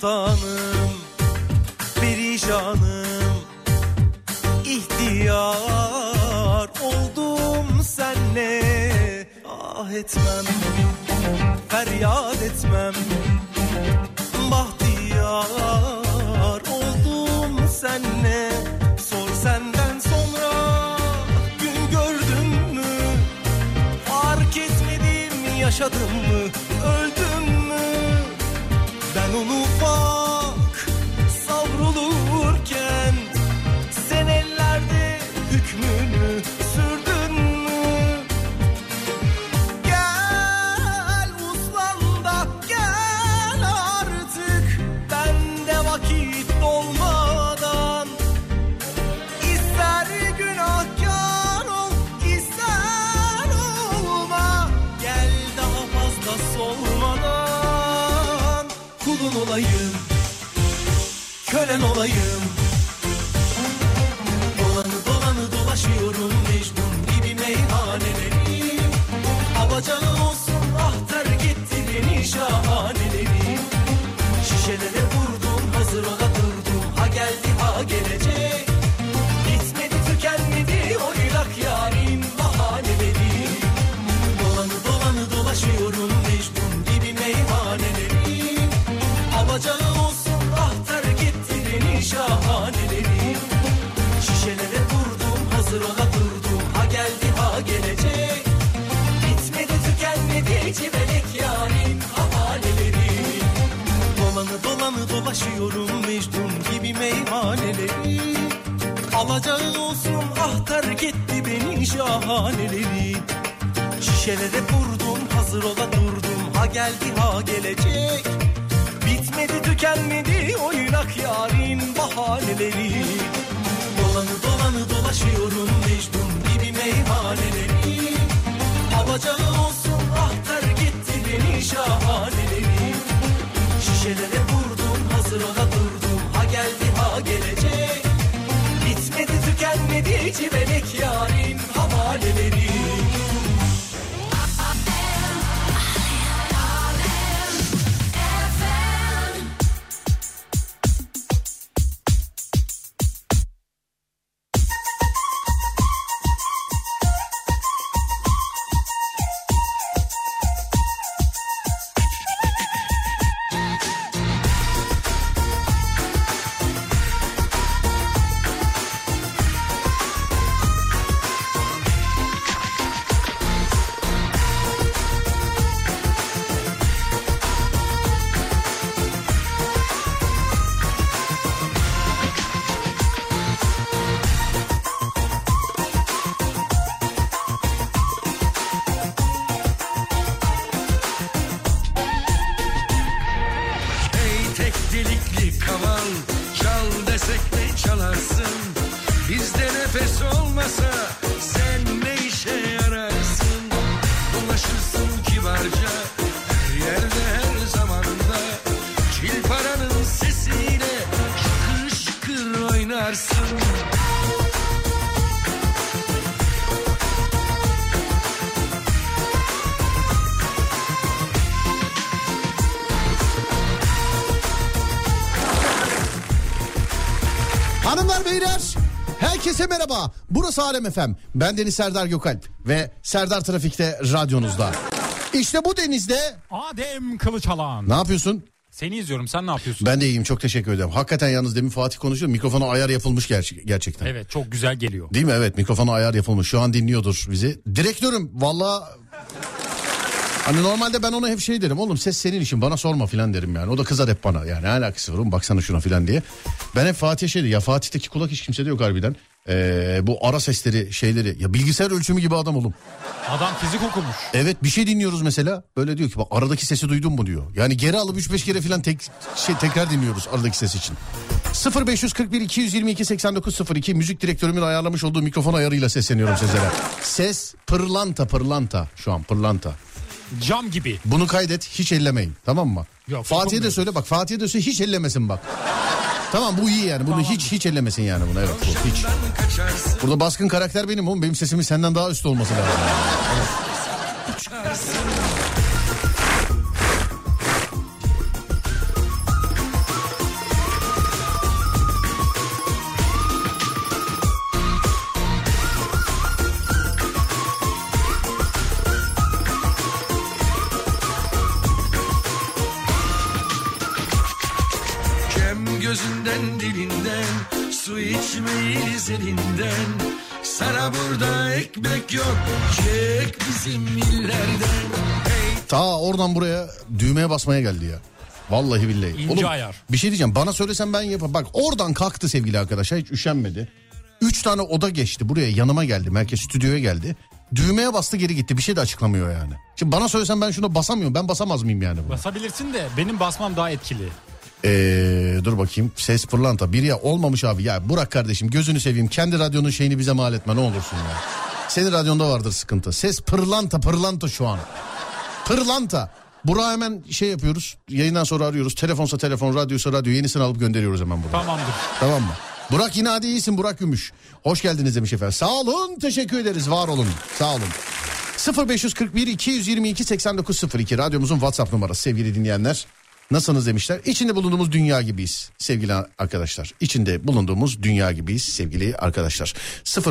sultanım perişanım. İhtiyar oldum senle. Ah etmem feryat etmem. Bahtiyar oldum senle. Sor senden sonra gün gördüm mü? Fark etmedim yaşadım mı? Öldüm mü? Ben onu ölen olayım. alacağı olsun ah terk etti beni şahaneleri. Şişelere vurdum hazır ola durdum. Ha geldi ha gelecek. Bitmedi tükenmedi oynak yarin bahaneleri. Dolanı dolanı dolaşıyorum mecnun gibi meyhaneleri. Alacağı olsun ah terk etti beni şahaneleri. Şişelere vurdum hazır ola sevdi cibelik yari merhaba. Burası Alem FM. Ben Deniz Serdar Gökalp ve Serdar Trafik'te radyonuzda. İşte bu denizde Adem Kılıçalan. ne yapıyorsun? Seni izliyorum sen ne yapıyorsun? Ben de iyiyim çok teşekkür ederim. Hakikaten yalnız demin Fatih konuşuyor. Mikrofona ayar yapılmış ger- gerçekten. Evet çok güzel geliyor. Değil mi? Evet mikrofona ayar yapılmış. Şu an dinliyordur bizi. Direktörüm valla... Hani normalde ben ona hep şey derim. Oğlum ses senin için bana sorma filan derim yani. O da kızar hep bana. Yani ne alakası var oğlum baksana şuna filan diye. Ben hep Fatih'e şey dedim. Ya Fatih'teki kulak hiç kimsede yok harbiden. Ee, bu ara sesleri şeyleri. Ya bilgisayar ölçümü gibi adam oğlum. Adam fizik okumuş. Evet bir şey dinliyoruz mesela. Böyle diyor ki bak aradaki sesi duydun mu diyor. Yani geri alıp 3-5 kere falan tek, şey, tekrar dinliyoruz aradaki ses için. 0541 222 8902 müzik direktörümün ayarlamış olduğu mikrofon ayarıyla sesleniyorum sizlere. Ses pırlanta pırlanta şu an pırlanta. Cam gibi. Bunu kaydet hiç ellemeyin tamam mı? Yok, Fatih'e de söyle bak Fatih'e de söyle hiç ellemesin bak. Tamam bu iyi yani bunu hiç hiç ellemesin yani bunu evet bu hiç. Burada baskın karakter benim oğlum benim sesimin senden daha üst olması lazım. Oradan buraya düğmeye basmaya geldi ya. Vallahi billahi. İnce ayar. Bir şey diyeceğim bana söylesen ben yaparım. Bak oradan kalktı sevgili arkadaşlar hiç üşenmedi. Üç tane oda geçti buraya yanıma geldi merkez stüdyoya geldi. Düğmeye bastı geri gitti bir şey de açıklamıyor yani. Şimdi bana söylesen ben şuna basamıyorum ben basamaz mıyım yani buna? Basabilirsin de benim basmam daha etkili. Ee, dur bakayım ses pırlanta bir ya olmamış abi ya Burak kardeşim gözünü seveyim kendi radyonun şeyini bize mal etme ne olursun ya. Senin radyonda vardır sıkıntı. Ses pırlanta pırlanta şu an. Pırlanta. Burak'a hemen şey yapıyoruz. Yayından sonra arıyoruz. Telefonsa telefon, radyosa radyo. Yenisini alıp gönderiyoruz hemen buraya. Tamamdır. Tamam mı? Burak yine hadi iyisin Burak Gümüş. Hoş geldiniz demiş efendim. Sağ olun teşekkür ederiz var olun sağ olun. 0541 222 8902 radyomuzun WhatsApp numarası sevgili dinleyenler. Nasılsınız demişler. İçinde bulunduğumuz dünya gibiyiz sevgili arkadaşlar. İçinde bulunduğumuz dünya gibiyiz sevgili arkadaşlar.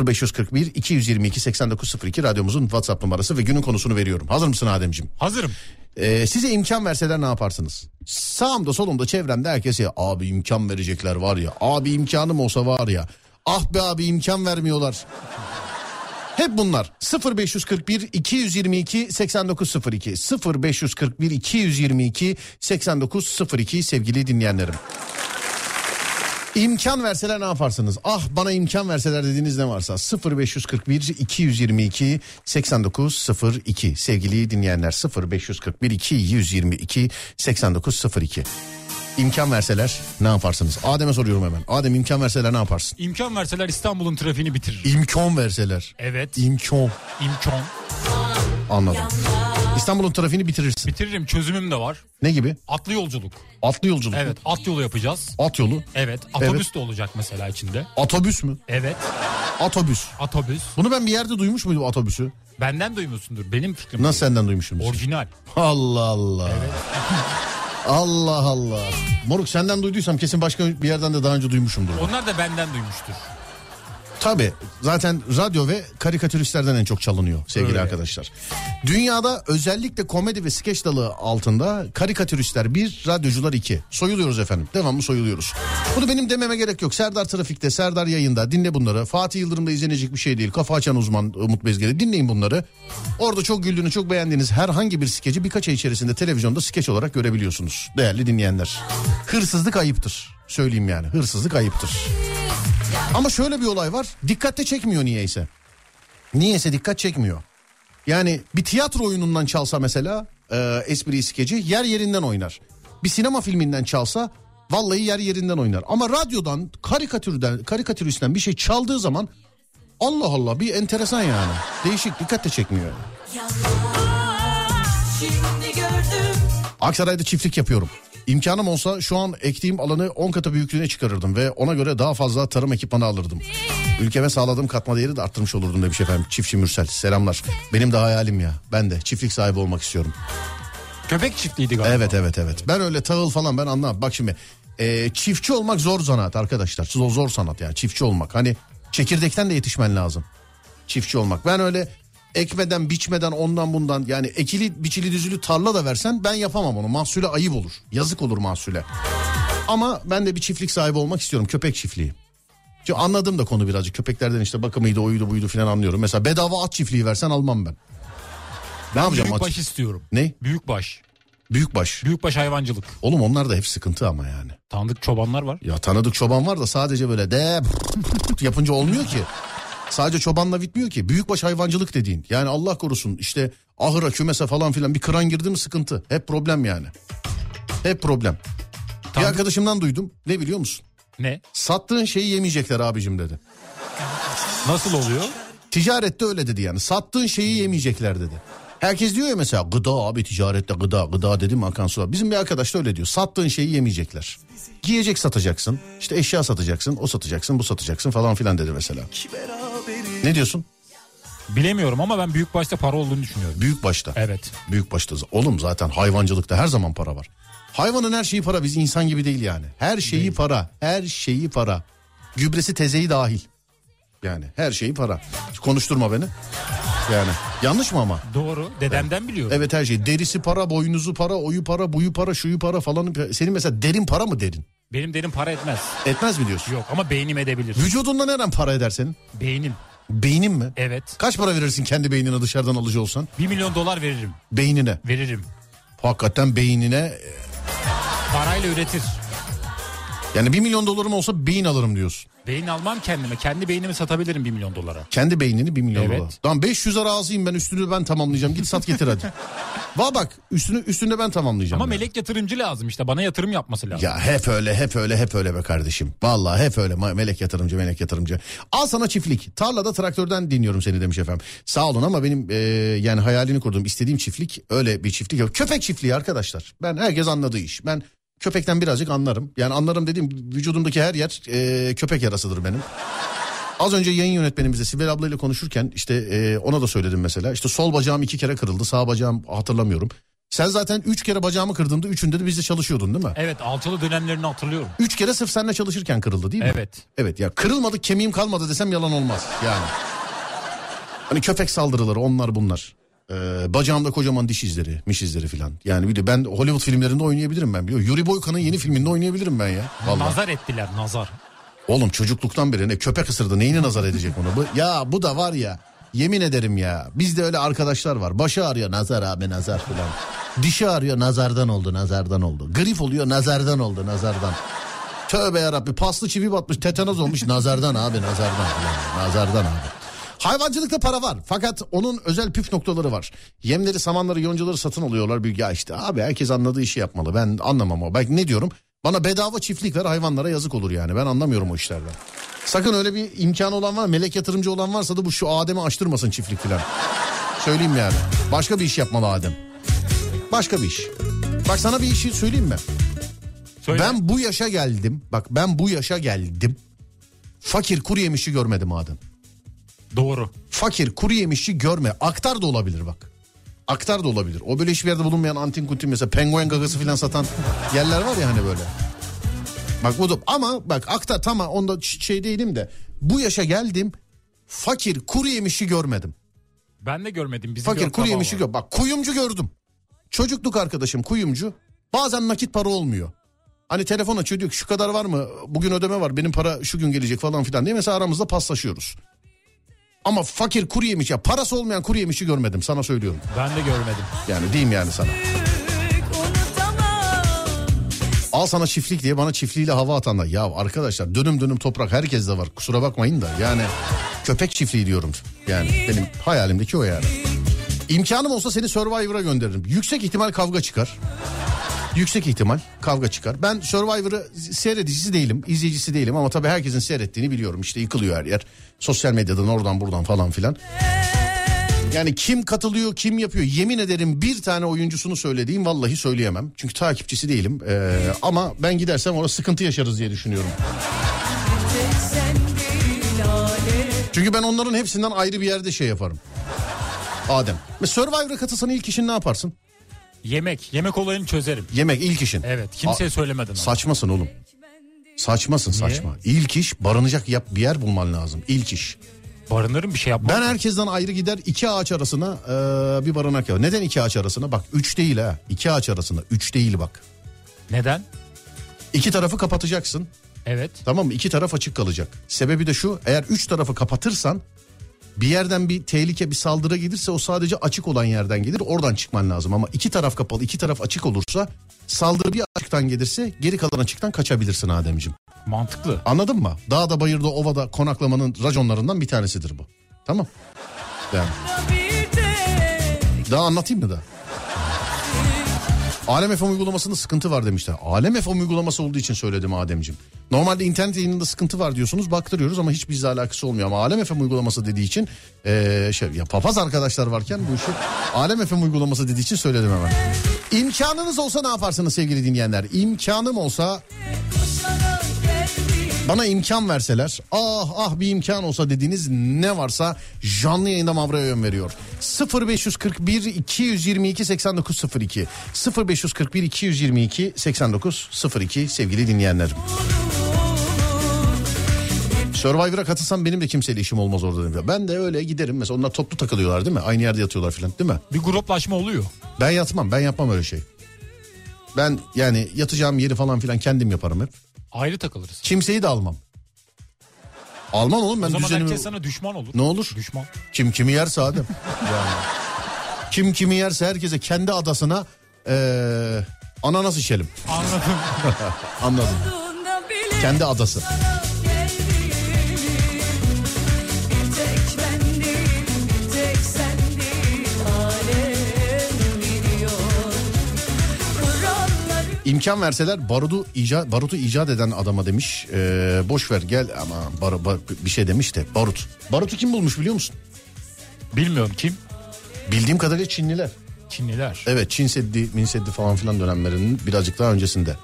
0541 222 8902 radyomuzun WhatsApp numarası ve günün konusunu veriyorum. Hazır mısın Ademciğim? Hazırım. Ee, size imkan verseler ne yaparsınız? Sağımda solumda çevremde herkes ya abi imkan verecekler var ya. Abi imkanım olsa var ya. Ah be abi imkan vermiyorlar. Hep bunlar. 0541 222 8902 0541 222 8902 sevgili dinleyenlerim. İmkan verseler ne yaparsınız? Ah bana imkan verseler dediğiniz ne varsa. 0541 222 8902 sevgili dinleyenler. 0541 222 8902 İmkan verseler ne yaparsınız? Adem'e soruyorum hemen. Adem imkan verseler ne yaparsın? İmkan verseler İstanbul'un trafiğini bitiririm. İmkan verseler. Evet. İmkan. İmkan. Anladım. İstanbul'un trafiğini bitirirsin. Bitiririm çözümüm de var. Ne gibi? Atlı yolculuk. Atlı yolculuk. Evet at yolu yapacağız. At yolu. Evet otobüs de olacak mesela içinde. Otobüs mü? Evet Otobüs. otobüs. Bunu ben bir yerde duymuş muydum otobüsü? Benden duymuşsundur benim fikrim. Nasıl senden duymuşum? Orijinal. Allah Allah. Allah Allah. Moruk senden duyduysam kesin başka bir yerden de daha önce duymuşumdur. Onlar da benden duymuştur. Tabii zaten radyo ve karikatüristlerden en çok çalınıyor sevgili Öyle. arkadaşlar. Dünyada özellikle komedi ve skeç dalı altında karikatüristler bir, radyocular iki. Soyuluyoruz efendim. Devamlı soyuluyoruz. Bunu benim dememe gerek yok. Serdar Trafik'te, Serdar yayında dinle bunları. Fatih Yıldırım'da izlenecek bir şey değil. Kafa açan uzman Umut Bezgeri dinleyin bunları. Orada çok güldüğünü, çok beğendiğiniz herhangi bir skeci birkaç ay içerisinde televizyonda skeç olarak görebiliyorsunuz. Değerli dinleyenler. Hırsızlık ayıptır. Söyleyeyim yani. Hırsızlık ayıptır. Ama şöyle bir olay var. Dikkatte çekmiyor niyeyse. Niyeyse dikkat çekmiyor. Yani bir tiyatro oyunundan çalsa mesela e, espri skeci yer yerinden oynar. Bir sinema filminden çalsa vallahi yer yerinden oynar. Ama radyodan karikatürden karikatüristten bir şey çaldığı zaman Allah Allah bir enteresan yani. Değişik dikkat de çekmiyor. Gördüm Aksaray'da çiftlik yapıyorum. İmkanım olsa şu an ektiğim alanı 10 katı büyüklüğüne çıkarırdım ve ona göre daha fazla tarım ekipmanı alırdım. Ülkeme sağladığım katma değeri de arttırmış olurdum demiş efendim. Çiftçi Mürsel selamlar. Benim de hayalim ya. Ben de çiftlik sahibi olmak istiyorum. Köpek çiftliğiydi galiba. Evet evet evet. Ben öyle tahıl falan ben anlamam. Bak şimdi e, çiftçi olmak zor zanaat arkadaşlar. Zor, zor sanat yani çiftçi olmak. Hani çekirdekten de yetişmen lazım. Çiftçi olmak. Ben öyle ekmeden biçmeden ondan bundan yani ekili biçili düzülü tarla da versen ben yapamam onu. Mahsule ayıp olur. Yazık olur mahsule. Ama ben de bir çiftlik sahibi olmak istiyorum. Köpek çiftliği. Çünkü anladım da konu birazcık. Köpeklerden işte bakımıydı, oyuydu, buydu falan anlıyorum. Mesela bedava at çiftliği versen almam ben. Ne yapacağım at? Büyükbaş istiyorum. Ne? Büyükbaş. Büyükbaş. Büyükbaş hayvancılık. Oğlum onlar da hep sıkıntı ama yani. Tanıdık çobanlar var. Ya tanıdık çoban var da sadece böyle de yapınca olmuyor ki. Sadece çobanla bitmiyor ki. Büyükbaş hayvancılık dediğin. Yani Allah korusun işte ahıra kümese falan filan bir kıran girdi mi sıkıntı. Hep problem yani. Hep problem. Bir Tanıdık- arkadaşımdan duydum. Ne biliyor musun? Ne? Sattığın şeyi yemeyecekler abicim dedi. Nasıl oluyor? Ticarette öyle dedi yani. Sattığın şeyi yemeyecekler dedi. Herkes diyor ya mesela gıda abi ticarette gıda gıda dedim akan sular. Bizim bir arkadaş da öyle diyor. Sattığın şeyi yemeyecekler. Giyecek satacaksın. işte eşya satacaksın. O satacaksın bu satacaksın falan filan dedi mesela. Ne diyorsun? Bilemiyorum ama ben büyükbaşta para olduğunu düşünüyorum. Büyük başta. Evet. Büyük başta. Oğlum zaten hayvancılıkta her zaman para var. Hayvanın her şeyi para. Biz insan gibi değil yani. Her şeyi para. Her şeyi para. Gübresi tezeyi dahil. Yani her şeyi para. Konuşturma beni. Yani yanlış mı ama? Doğru. Dedemden biliyorum. Evet her şey. Derisi para, boynuzu para, oyu para, buyu para, şuyu para falan. Senin mesela derin para mı derin? Benim derim para etmez. Etmez mi diyorsun? Yok ama beynim edebilir. Vücudunda neren para eder senin? Beynim. Beynin mi? Evet. Kaç para verirsin kendi beynine dışarıdan alıcı olsan? Bir milyon dolar veririm. Beynine. Veririm. Hakikaten beynine Parayla üretir. yani bir milyon dolarım olsa beyin alırım diyorsun. Beyin almam kendime. Kendi beynimi satabilirim bir milyon dolara. Kendi beynini bir milyon Evet. dolar. Tamam 500'e razıyım ben üstünü ben tamamlayacağım. Git sat getir hadi. Va bak üstünü üstünde ben tamamlayacağım. Ama ya. melek yatırımcı lazım işte. Bana yatırım yapması lazım. Ya hep öyle hep öyle hep öyle be kardeşim. Vallahi hep öyle melek yatırımcı melek yatırımcı. Al sana çiftlik. Tarlada traktörden dinliyorum seni demiş efendim. Sağ olun ama benim e, yani hayalini kurduğum istediğim çiftlik öyle bir çiftlik yok. Köpek çiftliği arkadaşlar. Ben herkes anladığı iş. Ben köpekten birazcık anlarım. Yani anlarım dediğim vücudumdaki her yer e, köpek yarasıdır benim. Az önce yayın yönetmenimizle Sibel ablayla konuşurken işte e, ona da söyledim mesela. İşte sol bacağım iki kere kırıldı sağ bacağım hatırlamıyorum. Sen zaten üç kere bacağımı kırdığında üçünde de bizde çalışıyordun değil mi? Evet alçalı dönemlerini hatırlıyorum. Üç kere sırf seninle çalışırken kırıldı değil mi? Evet. Evet ya kırılmadı kemiğim kalmadı desem yalan olmaz yani. Hani köpek saldırıları onlar bunlar. Ee, bacağımda kocaman diş izleri, miş izleri filan. Yani bir de ben Hollywood filmlerinde oynayabilirim ben biliyor. Yuri Boyka'nın yeni filminde oynayabilirim ben ya. Vallahi. Nazar ettiler nazar. Oğlum çocukluktan beri ne köpek ısırdı neyine nazar edecek onu? Bu, ya bu da var ya yemin ederim ya bizde öyle arkadaşlar var. Başı ağrıyor nazar abi nazar filan. Dişi ağrıyor nazardan oldu nazardan oldu. Grip oluyor nazardan oldu nazardan. Tövbe yarabbi paslı çivi batmış tetanoz olmuş nazardan abi nazardan filan. Nazardan abi. Hayvancılıkta para var fakat onun özel püf noktaları var. Yemleri, samanları, yoncaları satın alıyorlar. Ya işte abi herkes anladığı işi yapmalı. Ben anlamam o. Belki ne diyorum? Bana bedava çiftlik ver hayvanlara yazık olur yani. Ben anlamıyorum o işlerden. Sakın öyle bir imkanı olan var melek yatırımcı olan varsa da bu şu Adem'i açtırmasın çiftlik falan. Söyleyeyim yani. Başka bir iş yapmalı Adem. Başka bir iş. Bak sana bir işi söyleyeyim mi? Söyle. Ben bu yaşa geldim. Bak ben bu yaşa geldim. Fakir kuru yemişi görmedim Adem. Doğru. Fakir kuru yemişi görme. Aktar da olabilir bak. Aktar da olabilir. O böyle hiçbir yerde bulunmayan antin kuntin mesela penguen gagası falan satan yerler var ya hani böyle. Bak bu da ama bak aktar tamam onda şey değilim de bu yaşa geldim fakir kuru yemişi görmedim. Ben de görmedim. Bizim Fakir kuru yemişi gör. Bak kuyumcu gördüm. Çocukluk arkadaşım kuyumcu. Bazen nakit para olmuyor. Hani telefon açıyor diyor ki şu kadar var mı? Bugün ödeme var benim para şu gün gelecek falan filan diye mesela aramızda paslaşıyoruz. Ama fakir kuru yemiş ya parası olmayan kuru yemişi görmedim sana söylüyorum. Ben de görmedim. Yani diyeyim yani sana. Al sana çiftlik diye bana çiftliğiyle hava atanlar. Ya arkadaşlar dönüm dönüm toprak herkes de var kusura bakmayın da yani köpek çiftliği diyorum. Yani benim hayalimdeki o yani. İmkanım olsa seni Survivor'a gönderirim. Yüksek ihtimal kavga çıkar. Yüksek ihtimal kavga çıkar. Ben Survivor'ı seyredicisi değilim, izleyicisi değilim ama tabii herkesin seyrettiğini biliyorum. İşte yıkılıyor her yer. Sosyal medyadan oradan buradan falan filan. Yani kim katılıyor, kim yapıyor? Yemin ederim bir tane oyuncusunu söylediğim vallahi söyleyemem. Çünkü takipçisi değilim. Ee, ama ben gidersem orada sıkıntı yaşarız diye düşünüyorum. Çünkü ben onların hepsinden ayrı bir yerde şey yaparım. Adem. Mesela Survivor'a katılsan ilk işin ne yaparsın? Yemek. Yemek olayını çözerim. Yemek ilk işin. Evet. Kimseye A- söylemeden. Saçmasın oğlum. Saçmasın saçma. İlk iş barınacak yap bir yer bulman lazım. İlk iş. Barınırım bir şey yapmam. Ben herkesten ayrı gider iki ağaç arasına eee, bir barınak yapar. Neden iki ağaç arasına? Bak üç değil ha. İki ağaç arasına. Üç değil bak. Neden? İki tarafı kapatacaksın. Evet. Tamam mı? İki taraf açık kalacak. Sebebi de şu. Eğer üç tarafı kapatırsan bir yerden bir tehlike bir saldırı gelirse o sadece açık olan yerden gelir. Oradan çıkman lazım. Ama iki taraf kapalı iki taraf açık olursa saldırı bir açıktan gelirse geri kalan açıktan kaçabilirsin Ademciğim. Mantıklı. Anladın mı? Dağda bayırda ovada konaklamanın raconlarından bir tanesidir bu. Tamam. Yani. Daha anlatayım mı da? Alem FM uygulamasında sıkıntı var demişler. Alem FM uygulaması olduğu için söyledim Ademciğim. Normalde internet yayınında sıkıntı var diyorsunuz baktırıyoruz ama hiç bizle alakası olmuyor. Ama Alem FM uygulaması dediği için eee, şey ya papaz arkadaşlar varken bu işi Alem FM uygulaması dediği için söyledim hemen. İmkanınız olsa ne yaparsınız sevgili dinleyenler? İmkanım olsa bana imkan verseler ah ah bir imkan olsa dediğiniz ne varsa canlı yayında Mavra'ya yön veriyor. 0541 222 8902 0541 222 8902 sevgili dinleyenlerim. Survivor'a katılsam benim de kimseyle işim olmaz orada dedim. Ben de öyle giderim mesela onlar toplu takılıyorlar değil mi? Aynı yerde yatıyorlar falan değil mi? Bir gruplaşma oluyor. Ben yatmam ben yapmam öyle şey. Ben yani yatacağım yeri falan filan kendim yaparım hep. Ayrı takılırız. Kimseyi de almam. Almam oğlum ben o zaman düzenimi... herkes sana düşman olur. Ne olur? Düşman. Kim kimi yerse Adem. yani. Kim kimi yerse herkese kendi adasına eee ananas içelim. Anladım. Anladım. Kendi adası. İmkan verseler barutu icat, barutu icat eden adama demiş. Eee boş ver gel ama bar, bar- bir şey demiş de barut. Barutu kim bulmuş biliyor musun? Bilmiyorum kim? Bildiğim kadarıyla Çinliler. Çinliler. Evet Çin Seddi, Min Seddi falan filan dönemlerinin birazcık daha öncesinde.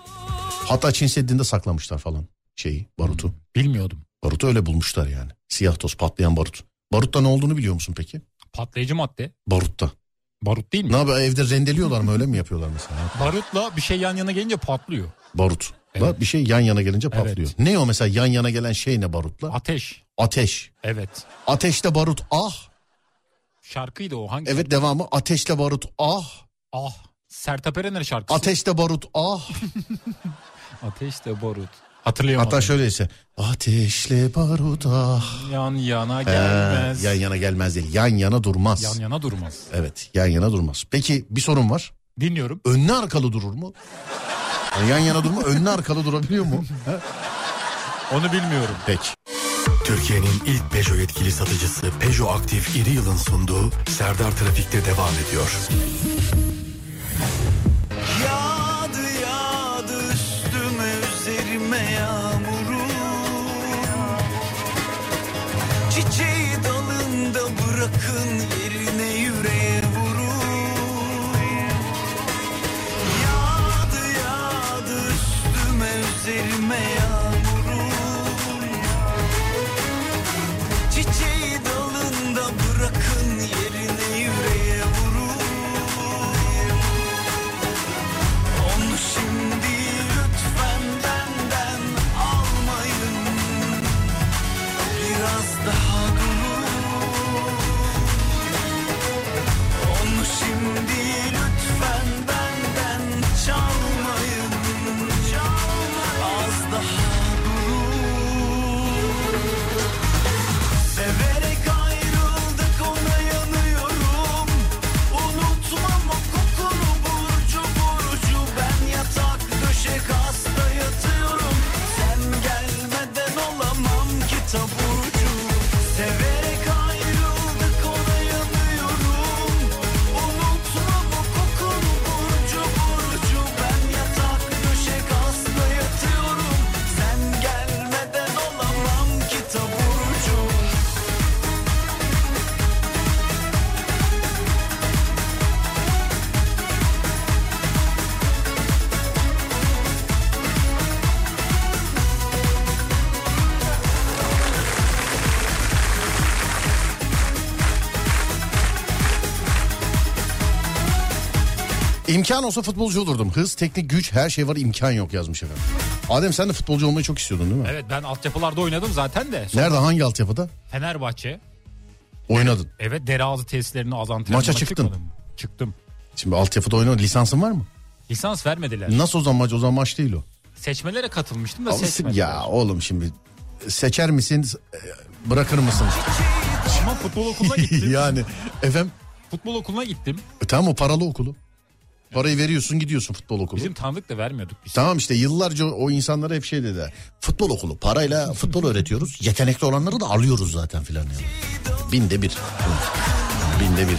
Hatta Çin Seddi'nde saklamışlar falan şeyi barutu. Bilmiyordum. Barutu öyle bulmuşlar yani. Siyah toz patlayan barut. Barutta ne olduğunu biliyor musun peki? Patlayıcı madde. Barutta. Barut değil mi? Ne yapıyor evde rendeliyorlar mı öyle mi yapıyorlar mesela? Barutla bir şey yan yana gelince patlıyor. Barut. Evet. Bir şey yan yana gelince Evet. patlıyor. Ne o mesela yan yana gelen şey ne barutla? Ateş. Ateş. Evet. Ateşte barut ah. Şarkıydı o hangi? Evet devamı ateşle barut ah. Ah. Sertab Erener şarkısı. Ateşte barut ah. Ateş de barut. Hatırlayamadım. Hatta şöyleyse. Ateşle barut ah. Yan yana Ee, gelmez. yan yana gelmez değil. Yan yana durmaz. Yan yana durmaz. Evet yan yana durmaz. Peki bir sorun var. Dinliyorum. Önlü arkalı durur mu? Yani yan yana durma önlü arkalı durabiliyor mu? Onu bilmiyorum. Peki. Türkiye'nin ilk Peugeot yetkili satıcısı Peugeot Aktif İri Yıl'ın sunduğu Serdar Trafik'te devam ediyor. İmkan olsa futbolcu olurdum. Hız, teknik, güç her şey var imkan yok yazmış efendim. Adem sen de futbolcu olmayı çok istiyordun değil mi? Evet ben altyapılarda oynadım zaten de. Sonra Nerede hangi altyapıda? Fenerbahçe. Oynadın. Evet Dereazı tesislerine az antrenmana Maça çıktın. çıkmadım. Çıktım. Şimdi altyapıda oynadın. Lisansın var mı? Lisans vermediler. Nasıl o zaman maç? O zaman maç değil o. Seçmelere katılmıştım da Ama seçmediler. ya oğlum şimdi seçer misin e, bırakır mısın? Ama futbol okuluna gittim. yani efendim Futbol okuluna gittim. e, tamam o paralı okulu. Parayı veriyorsun gidiyorsun futbol okulu. Bizim tanıdık da vermiyorduk biz. Tamam işte yıllarca o insanlara hep şey dediler. Futbol okulu parayla futbol öğretiyoruz. Yetenekli olanları da alıyoruz zaten filan. Yani. Binde bir. Binde bir.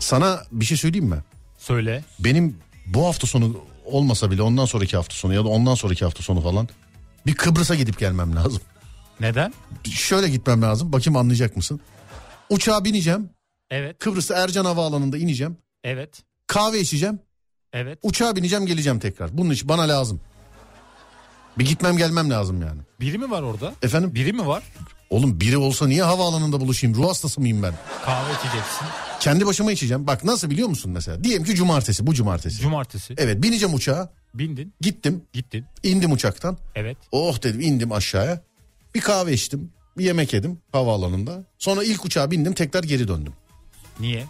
Sana bir şey söyleyeyim mi? Söyle. Benim bu hafta sonu olmasa bile ondan sonraki hafta sonu ya da ondan sonraki hafta sonu falan bir Kıbrıs'a gidip gelmem lazım. Neden? Şöyle gitmem lazım. Bakayım anlayacak mısın? Uçağa bineceğim. Evet. Kıbrıs'ta Ercan Havaalanı'nda ineceğim. Evet. Kahve içeceğim. Evet. Uçağa bineceğim geleceğim tekrar. Bunun için bana lazım. Bir gitmem gelmem lazım yani. Biri mi var orada? Efendim? Biri mi var? Oğlum biri olsa niye havaalanında buluşayım? Ruh hastası mıyım ben? Kahve içeceksin. Kendi başıma içeceğim. Bak nasıl biliyor musun mesela? Diyelim ki cumartesi bu cumartesi. Cumartesi. Evet bineceğim uçağa. Bindin. Gittim. Gittin. indim uçaktan. Evet. Oh dedim indim aşağıya. Bir kahve içtim. Bir yemek yedim havaalanında. Sonra ilk uçağa bindim tekrar geri döndüm. Niye?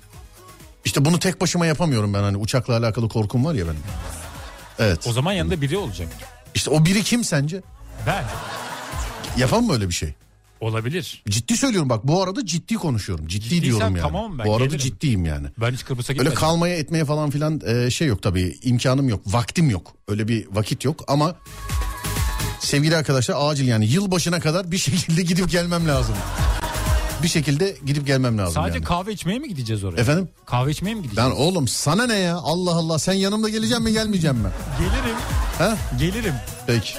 İşte bunu tek başıma yapamıyorum ben hani uçakla alakalı korkum var ya benim. Evet. O zaman yanında biri olacak. İşte o biri kim sence? Ben. Yapamam mı öyle bir şey? Olabilir. Ciddi söylüyorum bak bu arada ciddi konuşuyorum. Ciddi Ciddiysen diyorum yani. tamam ben bu arada gelirim. ciddiyim yani. Ben hiç Kıbrıs'a Öyle gitmedim. kalmaya etmeye falan filan e, şey yok tabii imkanım yok vaktim yok öyle bir vakit yok ama sevgili arkadaşlar acil yani yılbaşına kadar bir şekilde gidip gelmem lazım. Bir şekilde gidip gelmem lazım Sadece yani. kahve içmeye mi gideceğiz oraya? Efendim? Kahve içmeye mi gideceğiz? Ben oğlum sana ne ya Allah Allah sen yanımda geleceğim mi gelmeyeceğim mi? Gelirim. Ha? Gelirim. Peki.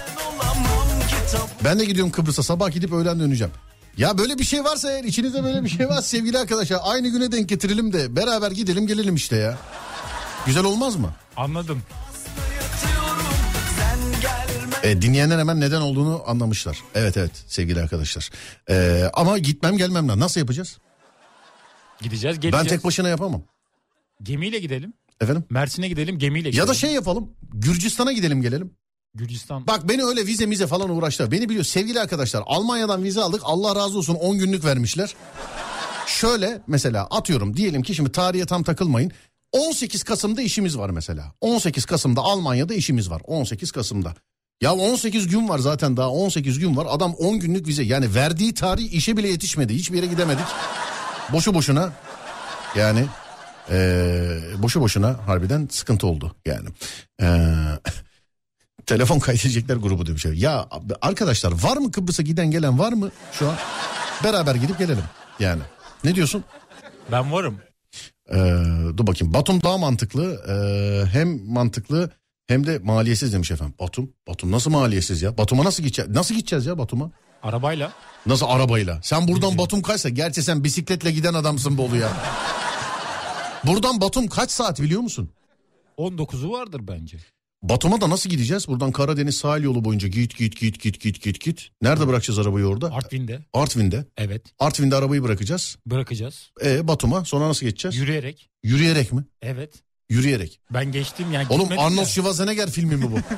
Ben de gidiyorum Kıbrıs'a sabah gidip öğlen döneceğim. Ya böyle bir şey varsa eğer içinizde böyle bir şey var sevgili arkadaşlar aynı güne denk getirelim de beraber gidelim gelelim işte ya. Güzel olmaz mı? Anladım. E, dinleyenler hemen neden olduğunu anlamışlar. Evet evet sevgili arkadaşlar. E, ama gitmem gelmem lazım. Nasıl yapacağız? Gideceğiz Ben geleceğiz. tek başına yapamam. Gemiyle gidelim. Efendim? Mersin'e gidelim gemiyle gidelim. Ya da şey yapalım. Gürcistan'a gidelim gelelim. Gürcistan. Bak beni öyle vize mize falan uğraştılar. Beni biliyor sevgili arkadaşlar. Almanya'dan vize aldık. Allah razı olsun 10 günlük vermişler. Şöyle mesela atıyorum diyelim ki şimdi tarihe tam takılmayın. 18 Kasım'da işimiz var mesela. 18 Kasım'da Almanya'da işimiz var. 18 Kasım'da. Ya 18 gün var zaten daha 18 gün var. Adam 10 günlük vize yani verdiği tarih işe bile yetişmedi. Hiçbir yere gidemedik. Boşu boşuna yani eee, boşu boşuna harbiden sıkıntı oldu yani. Eee Telefon kaydedecekler grubu demiş. Ya arkadaşlar var mı Kıbrıs'a giden gelen var mı şu an? Beraber gidip gelelim yani. Ne diyorsun? Ben varım. Ee, dur bakayım. Batum daha mantıklı. Ee, hem mantıklı hem de maliyetsiz demiş efendim. Batum? Batum nasıl maliyetsiz ya? Batum'a nasıl gideceğiz? Nasıl gideceğiz ya Batum'a? Arabayla. Nasıl arabayla? Sen buradan Batum kaçsa gerçi sen bisikletle giden adamsın Bolu ya. Buradan Batum kaç saat biliyor musun? 19'u vardır bence. Batum'a da nasıl gideceğiz? Buradan Karadeniz sahil yolu boyunca git git git git git git git. Nerede bırakacağız arabayı orada? Artvin'de. Artvin'de. Evet. Artvin'de arabayı bırakacağız. Bırakacağız. E Batum'a sonra nasıl geçeceğiz? Yürüyerek. Yürüyerek mi? Evet. Yürüyerek. Ben geçtim yani. Oğlum Arnold de. Schwarzenegger filmi mi bu?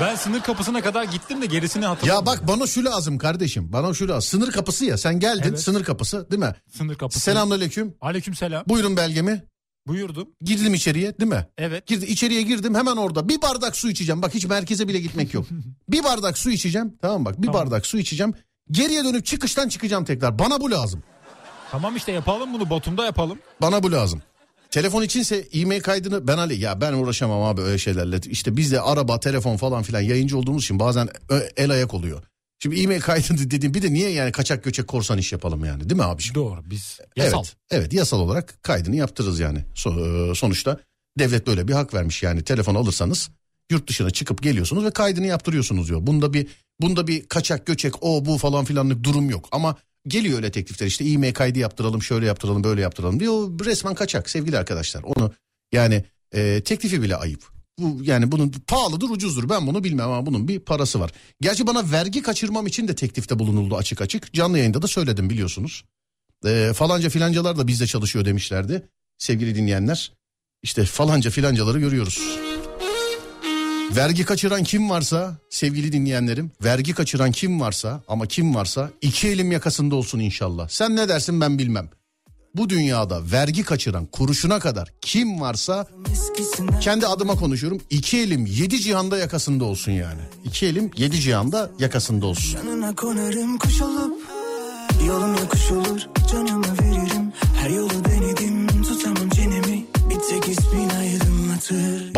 Ben sınır kapısına kadar gittim de gerisini hatırlamıyorum. ya bak bana şu lazım kardeşim. Bana şu lazım. Sınır kapısı ya. Sen geldin Evet. sınır kapısı değil mi? Sınır kapısı. Selamünaleyküm. Aleyküm selam. Buyurun belgemi. Buyurdum. Girdim içeriye değil mi? Evet. Girdi, içeriye girdim hemen orada bir bardak su içeceğim. Bak hiç merkeze bile gitmek yok. bir bardak su içeceğim. Tamam bak bir Tamam. bardak su içeceğim. Geriye dönüp çıkıştan çıkacağım tekrar. Bana bu lazım. Tamam işte yapalım bunu Batum'da yapalım. Bana bu lazım. Telefon içinse e-mail kaydını ben Ali ya ben uğraşamam abi öyle şeylerle. İşte bizde araba, telefon falan filan yayıncı olduğumuz için bazen el ayak oluyor. Şimdi e-mail kaydını dediğim bir de niye yani kaçak göçek korsan iş yapalım yani değil mi abiciğim? Doğru biz yasal. Evet, evet yasal olarak kaydını yaptırırız yani. So- e, sonuçta devlet böyle bir hak vermiş yani telefon alırsanız yurt dışına çıkıp geliyorsunuz ve kaydını yaptırıyorsunuz diyor. Bunda bir bunda bir kaçak göçek o bu falan filanlık durum yok ama geliyor öyle teklifler işte e-mail kaydı yaptıralım şöyle yaptıralım böyle yaptıralım diyor. O resmen kaçak sevgili arkadaşlar. Onu yani e, teklifi bile ayıp. Bu yani bunun pahalıdır ucuzdur ben bunu bilmem ama bunun bir parası var. Gerçi bana vergi kaçırmam için de teklifte bulunuldu açık açık. Canlı yayında da söyledim biliyorsunuz. E, falanca filancalar da bizde çalışıyor demişlerdi. sevgili dinleyenler. İşte falanca filancaları görüyoruz. Vergi kaçıran kim varsa sevgili dinleyenlerim vergi kaçıran kim varsa ama kim varsa iki elim yakasında olsun inşallah. Sen ne dersin ben bilmem. Bu dünyada vergi kaçıran kuruşuna kadar kim varsa kendi adıma konuşuyorum. iki elim yedi cihanda yakasında olsun yani. İki elim yedi cihanda yakasında olsun. Yanına konarım kuş olup Yolum yokuş olur canımı veririm Her yolu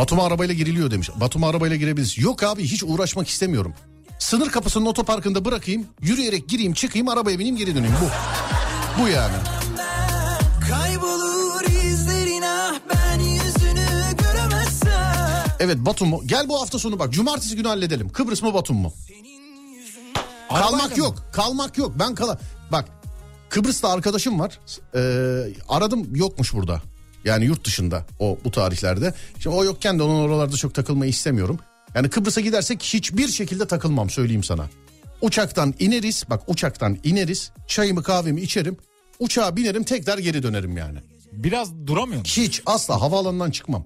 Batum'a arabayla giriliyor demiş. Batum'a arabayla girebiliriz. Yok abi hiç uğraşmak istemiyorum. Sınır kapısının otoparkında bırakayım, yürüyerek gireyim, çıkayım, arabaya bineyim, geri döneyim. Bu. Bu yani. Ah Evet Batum mu? Gel bu hafta sonu bak. Cumartesi günü halledelim. Kıbrıs mı Batum mu? Kalmak Arabayla yok. Kalmak yok. Ben kala... Bak Kıbrıs'ta arkadaşım var. Ee, aradım yokmuş burada. Yani yurt dışında o bu tarihlerde. Şimdi o yokken de onun oralarda çok takılmayı istemiyorum. Yani Kıbrıs'a gidersek hiçbir şekilde takılmam söyleyeyim sana. Uçaktan ineriz bak uçaktan ineriz çayımı kahvemi içerim. Uçağa binerim tekrar geri dönerim yani. Biraz duramıyor musun? Hiç asla havaalanından çıkmam.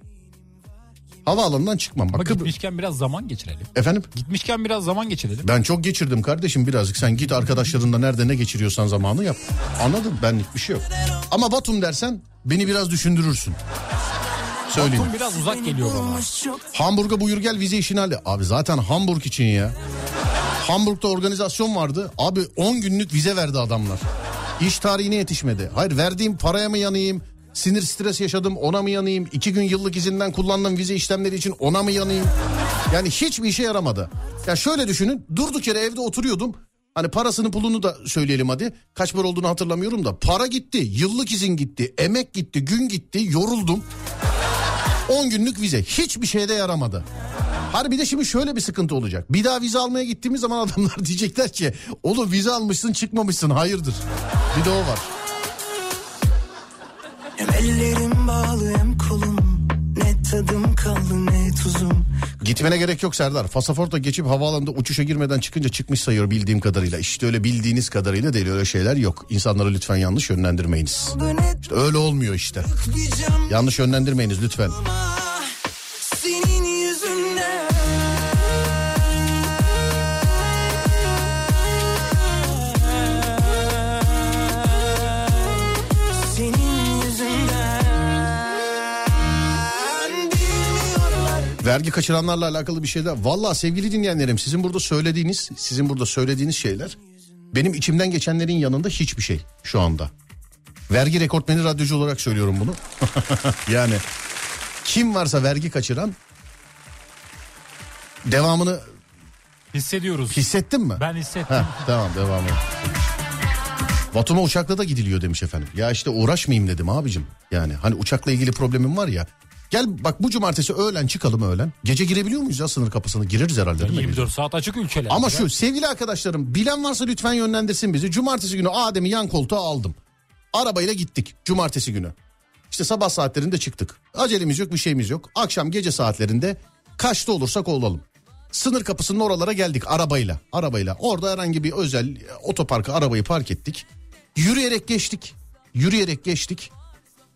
Havaalanından çıkmam. Bak Ama gitmişken biraz zaman geçirelim. Efendim? Gitmişken biraz zaman geçirelim. Ben çok geçirdim kardeşim birazcık. Sen git arkadaşlarınla nerede ne geçiriyorsan zamanı yap. Anladın? Benlik bir şey yok. Ama Batum dersen beni biraz düşündürürsün. Söyleyeyim. Batum biraz uzak geliyor bana. Hamburg'a buyur gel vize işini halle. Abi zaten Hamburg için ya. Hamburg'da organizasyon vardı. Abi 10 günlük vize verdi adamlar. İş tarihine yetişmedi. Hayır verdiğim paraya mı yanayım? Sinir stres yaşadım ona mı yanayım? İki gün yıllık izinden kullandığım vize işlemleri için ona mı yanayım? Yani hiçbir işe yaramadı. Ya şöyle düşünün durduk yere evde oturuyordum. Hani parasını pulunu da söyleyelim hadi. Kaç para olduğunu hatırlamıyorum da. Para gitti, yıllık izin gitti, emek gitti, gün gitti, yoruldum. 10 günlük vize hiçbir şeyde yaramadı. Harbi bir de şimdi şöyle bir sıkıntı olacak. Bir daha vize almaya gittiğimiz zaman adamlar diyecekler ki oğlum vize almışsın çıkmamışsın hayırdır. Bir de o var. Hem ellerim bağlı hem kolum Ne tadım kaldı ne tuzum Gitmene gerek yok Serdar. Pasaporta geçip havaalanında uçuşa girmeden çıkınca çıkmış sayıyor bildiğim kadarıyla. İşte öyle bildiğiniz kadarıyla değil öyle şeyler yok. İnsanları lütfen yanlış yönlendirmeyiniz. İşte öyle olmuyor işte. Yanlış yönlendirmeyiniz lütfen. Senin Vergi kaçıranlarla alakalı bir şeyler. Valla sevgili dinleyenlerim sizin burada söylediğiniz, sizin burada söylediğiniz şeyler benim içimden geçenlerin yanında hiçbir şey şu anda. Vergi rekortmeni radyocu olarak söylüyorum bunu. yani kim varsa vergi kaçıran devamını Hissediyoruz. hissettin mi? Ben hissettim. Heh, tamam devamı. Batum'a uçakla da gidiliyor demiş efendim. Ya işte uğraşmayayım dedim abicim. Yani hani uçakla ilgili problemim var ya. Gel bak bu cumartesi öğlen çıkalım öğlen. Gece girebiliyor muyuz ya sınır kapısını? Gireriz herhalde değil mi? 24 saat açık ülkeler. Ama şu sevgili arkadaşlarım bilen varsa lütfen yönlendirsin bizi. Cumartesi günü Adem'i yan koltuğa aldım. Arabayla gittik cumartesi günü. İşte sabah saatlerinde çıktık. Acelemiz yok bir şeyimiz yok. Akşam gece saatlerinde kaçta olursak olalım. Sınır kapısının oralara geldik arabayla. Arabayla. Orada herhangi bir özel otoparka arabayı park ettik. Yürüyerek geçtik. Yürüyerek geçtik.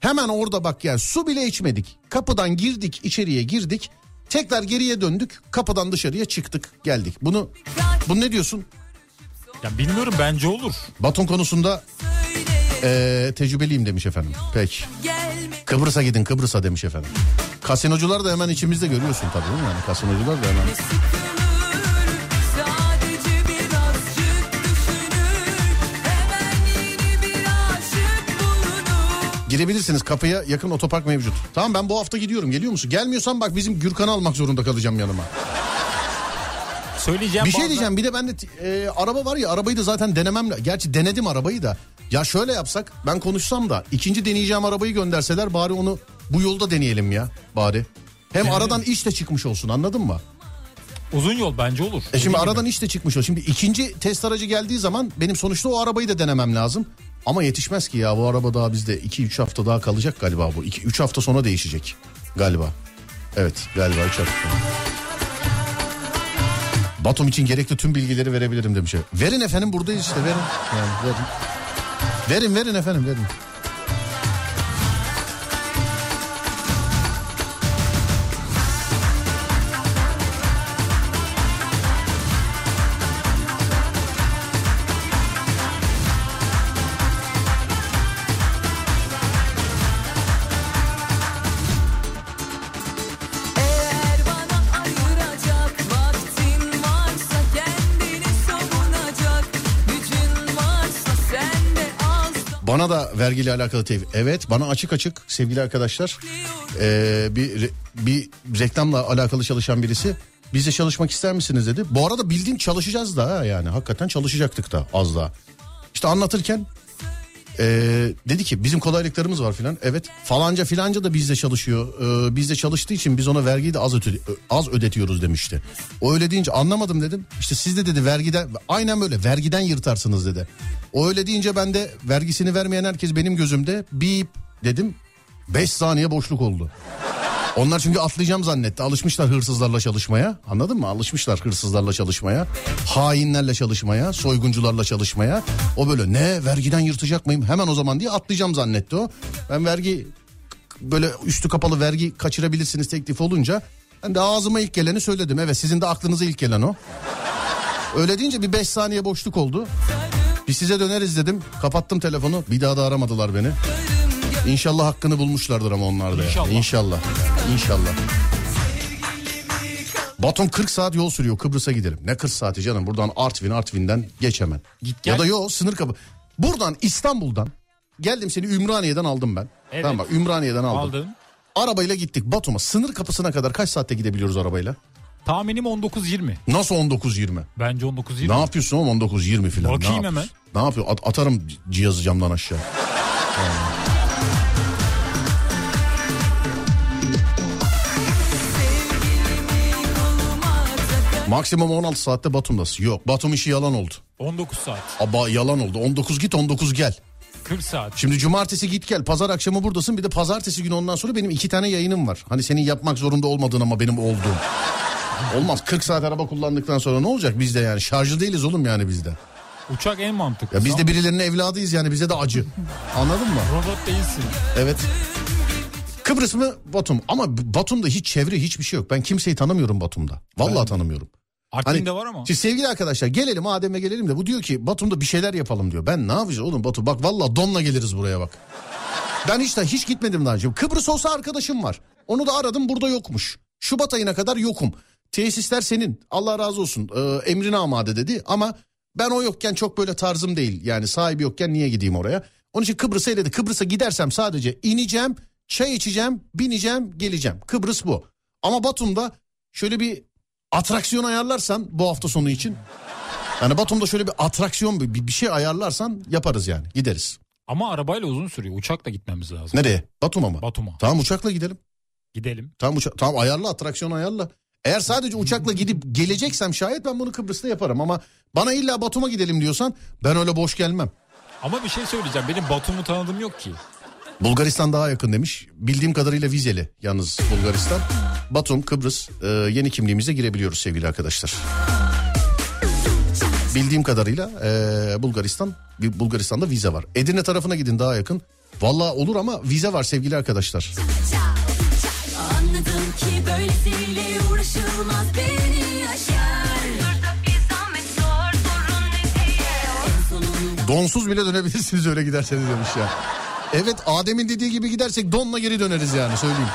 Hemen orada bak yani su bile içmedik. Kapıdan girdik içeriye girdik. Tekrar geriye döndük. Kapıdan dışarıya çıktık geldik. Bunu bunu ne diyorsun? Ya bilmiyorum bence olur. Baton konusunda eee, tecrübeliyim demiş efendim. Peki. Kıbrıs'a gidin Kıbrıs'a demiş efendim. Kasinocular da hemen içimizde görüyorsun tabii değil mi? Yani kasinocular da hemen. Girebilirsiniz kapıya yakın otopark mevcut. Tamam ben bu hafta gidiyorum geliyor musun? Gelmiyorsan bak bizim Gürkan'ı almak zorunda kalacağım yanıma. Söyleyeceğim Bir şey bazen- diyeceğim bir de bende e, araba var ya arabayı da zaten denemem. Gerçi denedim arabayı da. Ya şöyle yapsak ben konuşsam da ikinci deneyeceğim arabayı gönderseler bari onu bu yolda deneyelim ya bari. Hem Deneyelim. aradan iş de çıkmış olsun anladın mı? Uzun yol bence olur. E şimdi Dediğim aradan gibi. iş de çıkmış o. Şimdi ikinci test aracı geldiği zaman benim sonuçta o arabayı da denemem lazım. Ama yetişmez ki ya bu araba daha bizde 2-3 hafta daha kalacak galiba bu. 2-3 hafta sonra değişecek galiba. Evet galiba 3 hafta. Batum için gerekli tüm bilgileri verebilirim demiş. Verin efendim buradayız işte verin. Yani verin. Verin verin efendim verin. Bana da vergiyle alakalı tev. Evet bana açık açık sevgili arkadaşlar ee, bir bir reklamla alakalı çalışan birisi bizle çalışmak ister misiniz dedi. Bu arada bildiğim çalışacağız da yani hakikaten çalışacaktık da az daha. İşte anlatırken ee, dedi ki bizim kolaylıklarımız var filan. Evet falanca filanca da bizde çalışıyor. Ee, bizde çalıştığı için biz ona vergiyi de az, öde- az ödetiyoruz demişti. O öyle deyince anlamadım dedim. İşte siz de dedi vergiden aynen böyle vergiden yırtarsınız dedi. O öyle deyince ben de vergisini vermeyen herkes benim gözümde bip dedim. 5 saniye boşluk oldu. Onlar çünkü atlayacağım zannetti. Alışmışlar hırsızlarla çalışmaya. Anladın mı? Alışmışlar hırsızlarla çalışmaya. Hainlerle çalışmaya. Soyguncularla çalışmaya. O böyle ne vergiden yırtacak mıyım? Hemen o zaman diye atlayacağım zannetti o. Ben vergi böyle üstü kapalı vergi kaçırabilirsiniz teklif olunca ben de ağzıma ilk geleni söyledim. Evet sizin de aklınıza ilk gelen o. Öyle deyince bir 5 saniye boşluk oldu. Bir size döneriz dedim. Kapattım telefonu. Bir daha da aramadılar beni. İnşallah hakkını bulmuşlardır ama onlar da. İnşallah. İnşallah. İnşallah. Batum 40 saat yol sürüyor Kıbrıs'a giderim. Ne 40 saati canım buradan Artvin Artvin'den geç hemen. Git gel. Ya da yo sınır kapı. Buradan İstanbul'dan geldim seni Ümraniye'den aldım ben. Evet. Tamam bak Ümraniye'den aldım. Aldım. Arabayla gittik Batum'a sınır kapısına kadar kaç saatte gidebiliyoruz arabayla? Tahminim 19-20. Nasıl 19-20? Bence 19-20. Ne yapıyorsun oğlum 19-20 falan? Bakayım ne hemen. Ne yapıyor? At- atarım cihazı camdan aşağı. Maksimum 16 saatte Batum'dasın. Yok Batum işi yalan oldu. 19 saat. Aba yalan oldu. 19 git 19 gel. 40 saat. Şimdi cumartesi git gel. Pazar akşamı buradasın. Bir de pazartesi günü ondan sonra benim iki tane yayınım var. Hani senin yapmak zorunda olmadığın ama benim olduğum. Olmaz 40 saat araba kullandıktan sonra ne olacak bizde yani? Şarjı değiliz oğlum yani bizde. Uçak en mantıklı. Ya biz de birilerinin evladıyız yani bize de acı. Anladın mı? Robot değilsin. Evet. Kıbrıs mı Batum? Ama Batum'da hiç çevre hiçbir şey yok. Ben kimseyi tanımıyorum Batum'da. Vallahi tanımıyorum. Artvin'de var ama. Şimdi sevgili arkadaşlar gelelim Adem'e gelelim de bu diyor ki Batum'da bir şeyler yapalım diyor. Ben ne yapacağım oğlum Batum? Bak vallahi donla geliriz buraya bak. Ben hiç hiç gitmedim daha önce. Kıbrıs olsa arkadaşım var. Onu da aradım burada yokmuş. Şubat ayına kadar yokum. Tesisler senin. Allah razı olsun. Ee, emrine amade dedi ama ben o yokken çok böyle tarzım değil. Yani sahibi yokken niye gideyim oraya? Onun için Kıbrıs'a eledi. Kıbrıs'a gidersem sadece ineceğim, çay içeceğim, bineceğim, geleceğim. Kıbrıs bu. Ama Batum'da şöyle bir atraksiyon ayarlarsan bu hafta sonu için. Yani Batum'da şöyle bir atraksiyon bir, bir şey ayarlarsan yaparız yani gideriz. Ama arabayla uzun sürüyor. Uçakla gitmemiz lazım. Nereye? Batum'a mı? Batum'a. Tamam uçakla gidelim. Gidelim. Tamam, uça- tamam ayarla atraksiyon ayarla. Eğer sadece uçakla gidip geleceksem şayet ben bunu Kıbrıs'ta yaparım ama bana illa Batum'a gidelim diyorsan ben öyle boş gelmem. Ama bir şey söyleyeceğim. Benim Batum'u tanıdığım yok ki. Bulgaristan daha yakın demiş. Bildiğim kadarıyla vizeli yalnız Bulgaristan. Batum, Kıbrıs e, yeni kimliğimize girebiliyoruz sevgili arkadaşlar. Bildiğim kadarıyla e, Bulgaristan, Bulgaristan'da vize var. Edirne tarafına gidin daha yakın. Valla olur ama vize var sevgili arkadaşlar. Anladım ki böylesiyle uğraşılmaz beni yaşar Donsuz bile dönebilirsiniz öyle giderseniz demiş ya. Evet Adem'in dediği gibi gidersek donla geri döneriz yani söyleyeyim.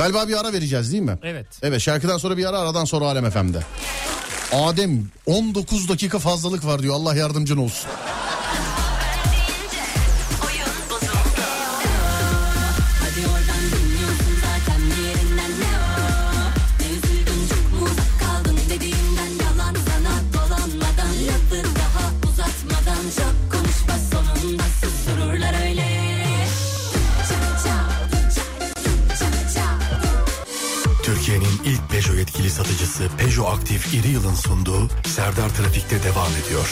Galiba bir ara vereceğiz değil mi? Evet. Evet şarkıdan sonra bir ara aradan sonra Alem FM'de. Adem 19 dakika fazlalık var diyor Allah yardımcın olsun. Satıcısı Peugeot Aktif İri Yıl'ın sunduğu Serdar Trafik'te devam ediyor.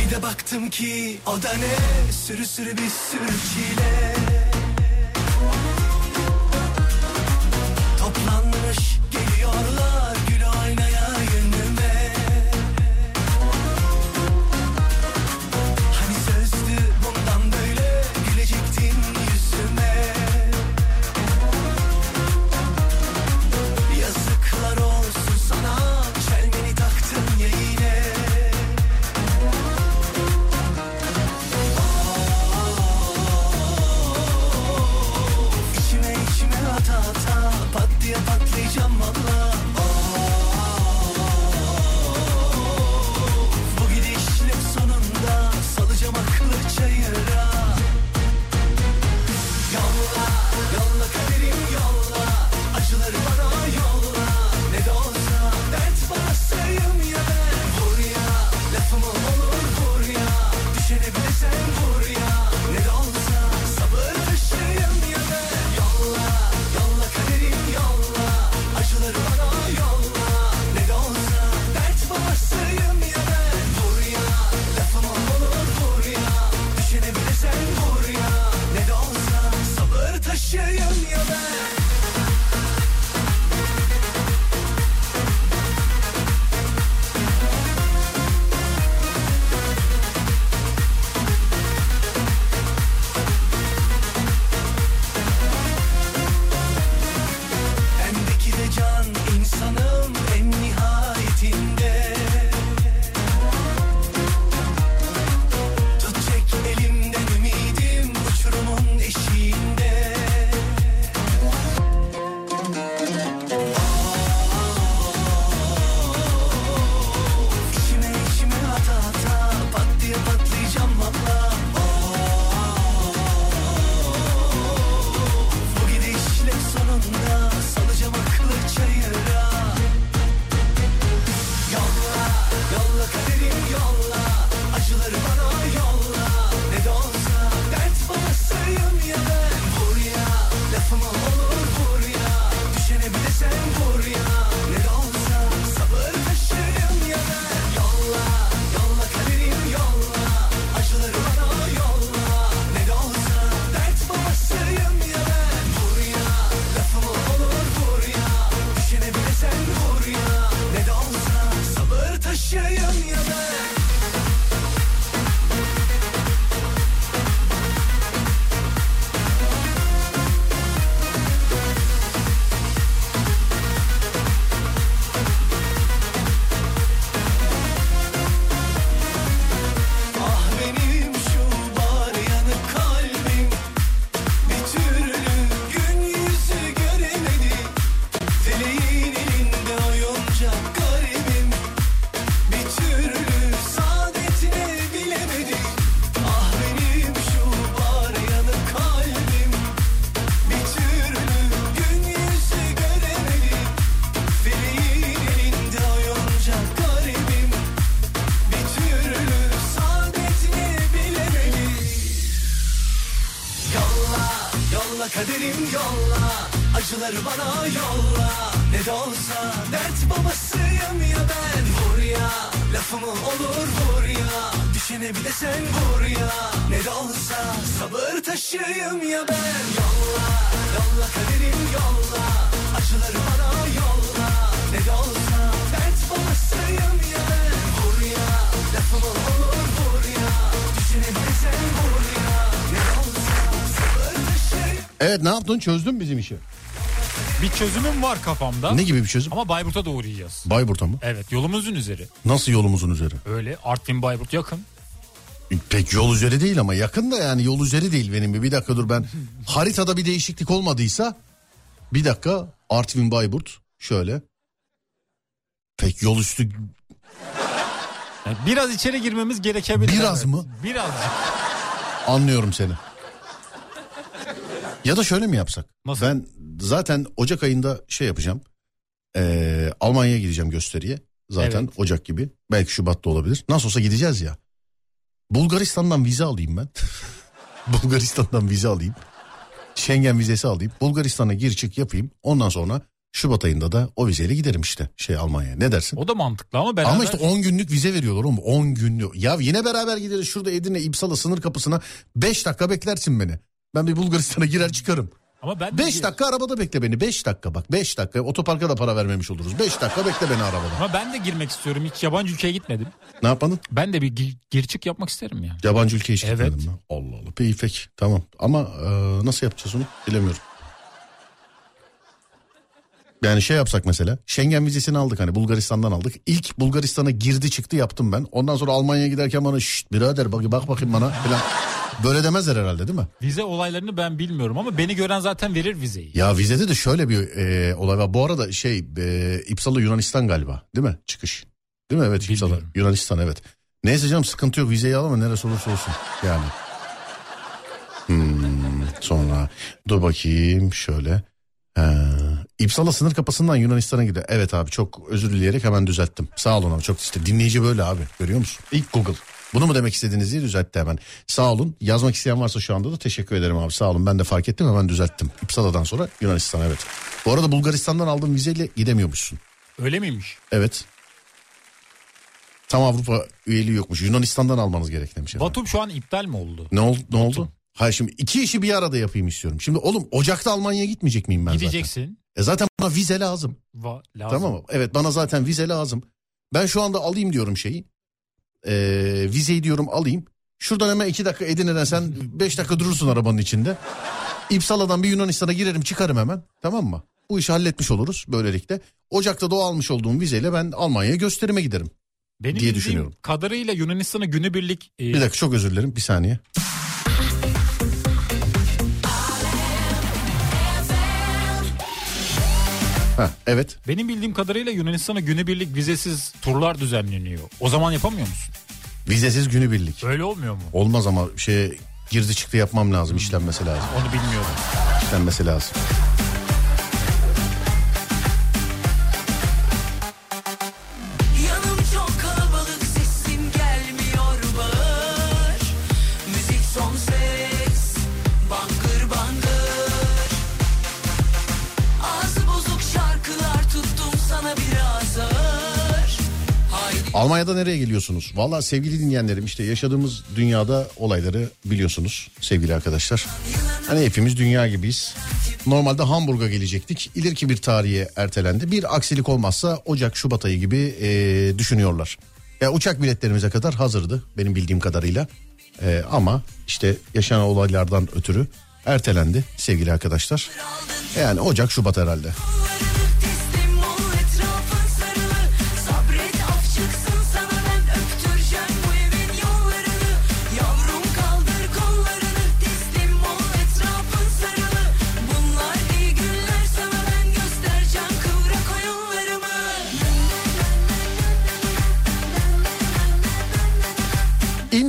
Bir de baktım ki o da ne Sürü sürü bir sürü çile ne yaptın çözdün bizim işi. Bir çözümüm var kafamda. Ne gibi bir çözüm? Ama Bayburt'a doğru yiyeceğiz. Bayburt'a mı? Evet yolumuzun üzeri. Nasıl yolumuzun üzeri? Öyle Artvin Bayburt yakın. Pek yol üzeri değil ama yakın da yani yol üzeri değil benim. Bir dakika dur ben haritada bir değişiklik olmadıysa bir dakika Artvin Bayburt şöyle. Pek yol üstü Yani biraz içeri girmemiz gerekebilir. Biraz evet. mı? Birazcık. anlıyorum seni. Ya da şöyle mi yapsak? Nasıl? Ben zaten Ocak ayında şey yapacağım. Ee, Almanya'ya gideceğim gösteriye. Zaten Evet. Ocak gibi. Belki Şubat'ta olabilir. Nasıl olsa gideceğiz ya. Bulgaristan'dan vize alayım ben. Bulgaristan'dan vize alayım. Schengen vizesi alayım. Bulgaristan'a gir çık yapayım. Ondan sonra Şubat ayında da o vizeyle giderim işte şey Almanya'ya. Ne dersin? O da mantıklı ama beraber... Ama işte 10 günlük vize veriyorlar oğlum 10 günlük. Ya yine beraber gideriz şurada Edirne İpsala sınır kapısına 5 dakika beklersin beni. Ben bir Bulgaristan'a girer çıkarım. Ama ben 5 dakika arabada bekle beni 5 dakika bak 5 dakika otoparka da para vermemiş oluruz. 5 dakika bekle beni arabada. Ama ben de girmek istiyorum. Hiç yabancı ülkeye gitmedim. Ne yapmadın? Ben de bir gir, gir çık yapmak isterim ya. Yabancı ülkeye hiç Evet. gitmedin mi? Allah Allah. Peki peki tamam ama e, nasıl yapacağız onu bilemiyorum. Yani şey yapsak mesela Schengen vizesini aldık hani Bulgaristan'dan aldık. İlk Bulgaristan'a girdi çıktı yaptım ben. Ondan sonra Almanya'ya giderken bana şşt birader bak, bak bakayım bana falan. Böyle demezler herhalde değil mi? Vize olaylarını ben bilmiyorum ama beni gören zaten verir vizeyi. Ya vizede de şöyle bir e, olay var. Bu arada şey e, İpsala Yunanistan galiba değil mi çıkış? Değil mi evet İpsala Bilmiyorum. Yunanistan evet. Neyse canım sıkıntı yok vizeyi al ama neresi olursa olsun yani. Hmm, sonra dur bakayım şöyle. Ee, İpsala sınır kapısından Yunanistan'a gidiyor. Evet abi çok özür dileyerek hemen düzelttim. Sağ olun abi çok işte dinleyici böyle abi görüyor musun? İlk Google. Bunu mu demek istediğiniz diye düzeltti hemen. Sağ olun. Yazmak isteyen varsa şu anda da teşekkür ederim abi. Sağ olun. Ben de fark ettim hemen düzelttim. İpsala'dan sonra Yunanistan evet. Bu arada Bulgaristan'dan aldığım vizeyle gidemiyormuşsun. Öyle miymiş? Evet. Tam Avrupa üyeliği yokmuş. Yunanistan'dan almanız gerek demiş. efendim. Batum şu an iptal mi oldu? Ne oldu? Ne oldu? Hayır şimdi iki işi bir arada yapayım istiyorum. Şimdi oğlum Ocak'ta Almanya'ya gitmeyecek miyim ben Gideceksin. zaten? E zaten bana vize lazım. Va, lazım. Tamam mı? Evet bana zaten vize lazım. Ben şu anda alayım diyorum şeyi. Ee, vizeyi diyorum alayım. Şuradan hemen iki dakika Edirne'den sen beş dakika durursun arabanın içinde. İpsala'dan bir Yunanistan'a girerim çıkarım hemen. Tamam mı? Bu işi halletmiş oluruz böylelikle. Ocak'ta da o almış olduğum vizeyle ben Almanya'ya gösterime giderim. Benim diye düşünüyorum. kadarıyla Yunanistan'a günübirlik e, Bir dakika çok özür dilerim bir saniye. Ha, evet. benim bildiğim kadarıyla Yunanistan'a günübirlik vizesiz turlar düzenleniyor. O zaman yapamıyor musun? Vizesiz günübirlik. Öyle olmuyor mu? Olmaz ama şey girdi çıktı yapmam lazım işlenmesi lazım. Onu bilmiyorum. işlenmesi lazım. Almanya'da nereye geliyorsunuz? Valla sevgili dinleyenlerim işte yaşadığımız dünyada olayları biliyorsunuz sevgili arkadaşlar. Hani hepimiz dünya gibiyiz. Normalde Hamburg'a gelecektik. İleriki bir tarihe ertelendi. Bir aksilik olmazsa Ocak Şubat ayı gibi eee, düşünüyorlar. Ya uçak biletlerimize kadar hazırdı benim bildiğim kadarıyla. Eee, ama işte yaşanan olaylardan ötürü ertelendi sevgili arkadaşlar. Yani Ocak Şubat herhalde.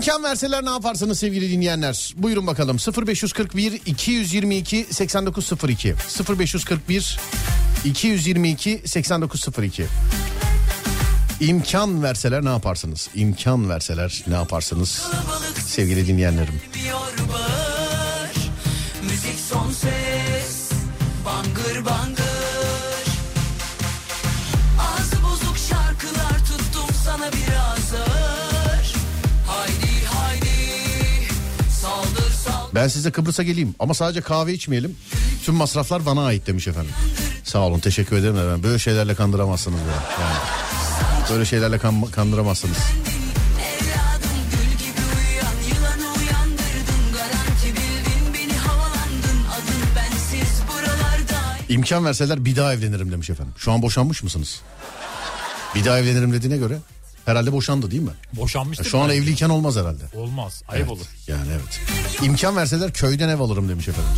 İmkan verseler ne yaparsınız sevgili dinleyenler? Buyurun bakalım 0541 222 8902 0541 222 8902 İmkan verseler ne yaparsınız? İmkan verseler ne yaparsınız sevgili dinleyenlerim? Müzik son ses Ben size Kıbrıs'a geleyim ama sadece kahve içmeyelim. Tüm masraflar bana ait demiş efendim. Sağ olun teşekkür ederim efendim. Böyle şeylerle kandıramazsınız ya. Yani. Böyle şeylerle kan- kandıramazsınız. İmkan verseler bir daha evlenirim demiş efendim. Şu an boşanmış mısınız? Bir daha evlenirim dediğine göre herhalde boşandı değil mi? Boşanmıştır. Şu an evliyken olmaz herhalde. Olmaz. Ayıp Evet, olur. Yani evet. İmkan verseler köyden ev alırım demiş efendim.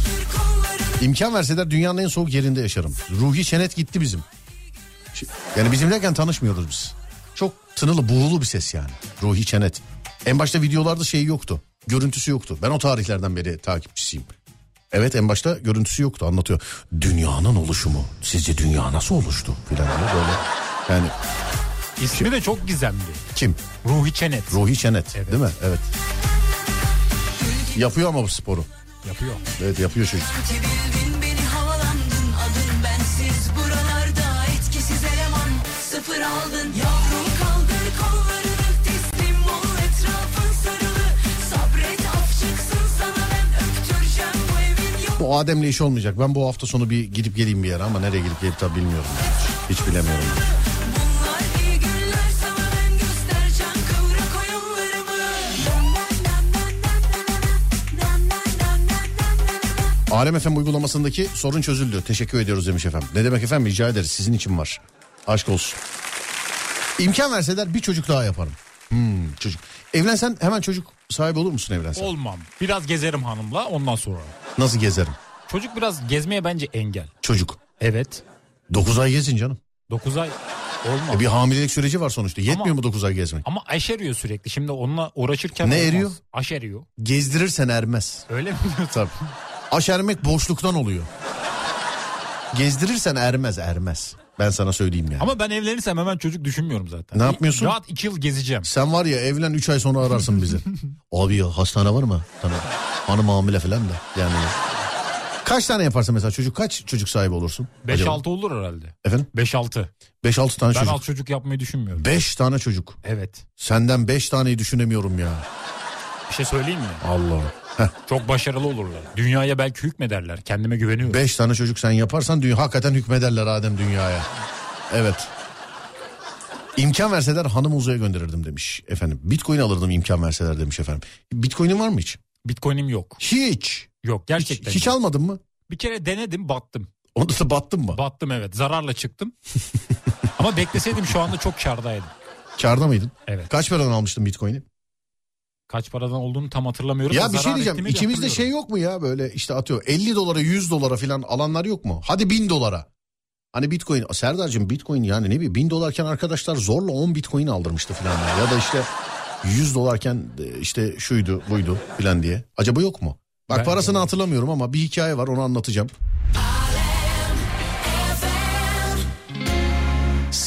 İmkan verseler dünyanın en soğuk yerinde yaşarım. Ruhi Çenet gitti bizim. Yani bizim derken tanışmıyoruz biz. Çok tınılı buğulu bir ses yani. Ruhi Çenet. En başta videolarda şey yoktu. Görüntüsü yoktu. Ben o tarihlerden beri takipçisiyim. Evet en başta görüntüsü yoktu anlatıyor. Dünyanın oluşumu. Sizce dünya nasıl oluştu? Filan böyle. Yani İsmi de çok gizemli. kim? Ruhi Çenet. Ruhi Çenet Evet. değil mi? Evet. Yapıyor ama bu sporu. Yapıyor. Evet yapıyor çocuk. Garanti bildin beni havalandın Adın bensiz buralarda Etkisiz eleman sıfır aldın Yavrum kaldır kollarını Bu Adem'le iş olmayacak. Ben bu hafta sonu bir gidip geleyim bir yere ama nereye gidip gelip tabii bilmiyorum. Hiç bilemiyorum. Alem FM uygulamasındaki sorun çözüldü. Teşekkür ediyoruz demiş efendim. Ne demek efendim rica ederiz sizin için var. Aşk olsun. İmkan verseler bir çocuk daha yaparım. Hmm, çocuk. Evlensen hemen çocuk sahibi olur musun evlensen? Olmam. Biraz gezerim hanımla ondan sonra. Nasıl gezerim? Çocuk biraz gezmeye bence engel. Çocuk. Evet. 9 ay gezin canım. 9 ay olmaz. E bir hamilelik süreci var sonuçta. Yetmiyor Ama- mu 9 ay gezmek? Ama aş eriyor sürekli. Şimdi onunla uğraşırken Ne olmaz. eriyor? Aş eriyor. Gezdirirsen ermez. Öyle mi? Tabii. Aşermek boşluktan oluyor. Gezdirirsen ermez ermez. Ben sana söyleyeyim yani. Ama ben evlenirsem hemen çocuk düşünmüyorum zaten. Ne yapmıyorsun? Rahat 2 yıl gezeceğim. Sen var ya evlen 3 ay sonra ararsın bizi. Abi ya hastane var mı? Sana hanım hamile falan da. Yani Kaç tane yaparsın mesela çocuk kaç çocuk sahibi olursun? 5-6 olur herhalde. Efendim? 5-6. 5-6 tane Ben çocuk. az çocuk yapmayı düşünmüyorum. 5 tane çocuk. Evet. Senden 5 taneyi düşünemiyorum ya. Bir şey söyleyeyim mi? Allah. Çok başarılı olurlar. Dünyaya belki hükmederler. Kendime güveniyorum. 5 tane çocuk sen yaparsan dünya hakikaten hükmederler Adem dünyaya. Evet. İmkan verseler hanım uzaya gönderirdim demiş efendim. Bitcoin alırdım imkan verseler demiş efendim. Bitcoin'in var mı hiç? Bitcoin'im yok. Hiç. Yok Hiç, gerçekten. hiç yok. almadın mı? Bir kere denedim battım. Onda da battın mı? Battım evet. Zararla çıktım. Ama bekleseydim şu anda çok kardaydım. Karda mıydın? Evet. Kaç paradan almıştın Bitcoin'i? Kaç paradan olduğunu tam hatırlamıyorum. Ya bir şey diyeceğim. İçimizde şey yok mu ya böyle işte atıyor 50 dolara 100 dolara falan alanlar yok mu? Hadi 1000 dolara. Hani Bitcoin Serdar'cığım Bitcoin yani ne bileyim 1000 dolarken arkadaşlar zorla 10 Bitcoin aldırmıştı falan ya. ya da işte 100 dolarken e, işte şuydu buydu falan diye. Acaba yok mu? Bak Ben- parasını hatırlamıyorum ama bir hikaye var onu anlatacağım.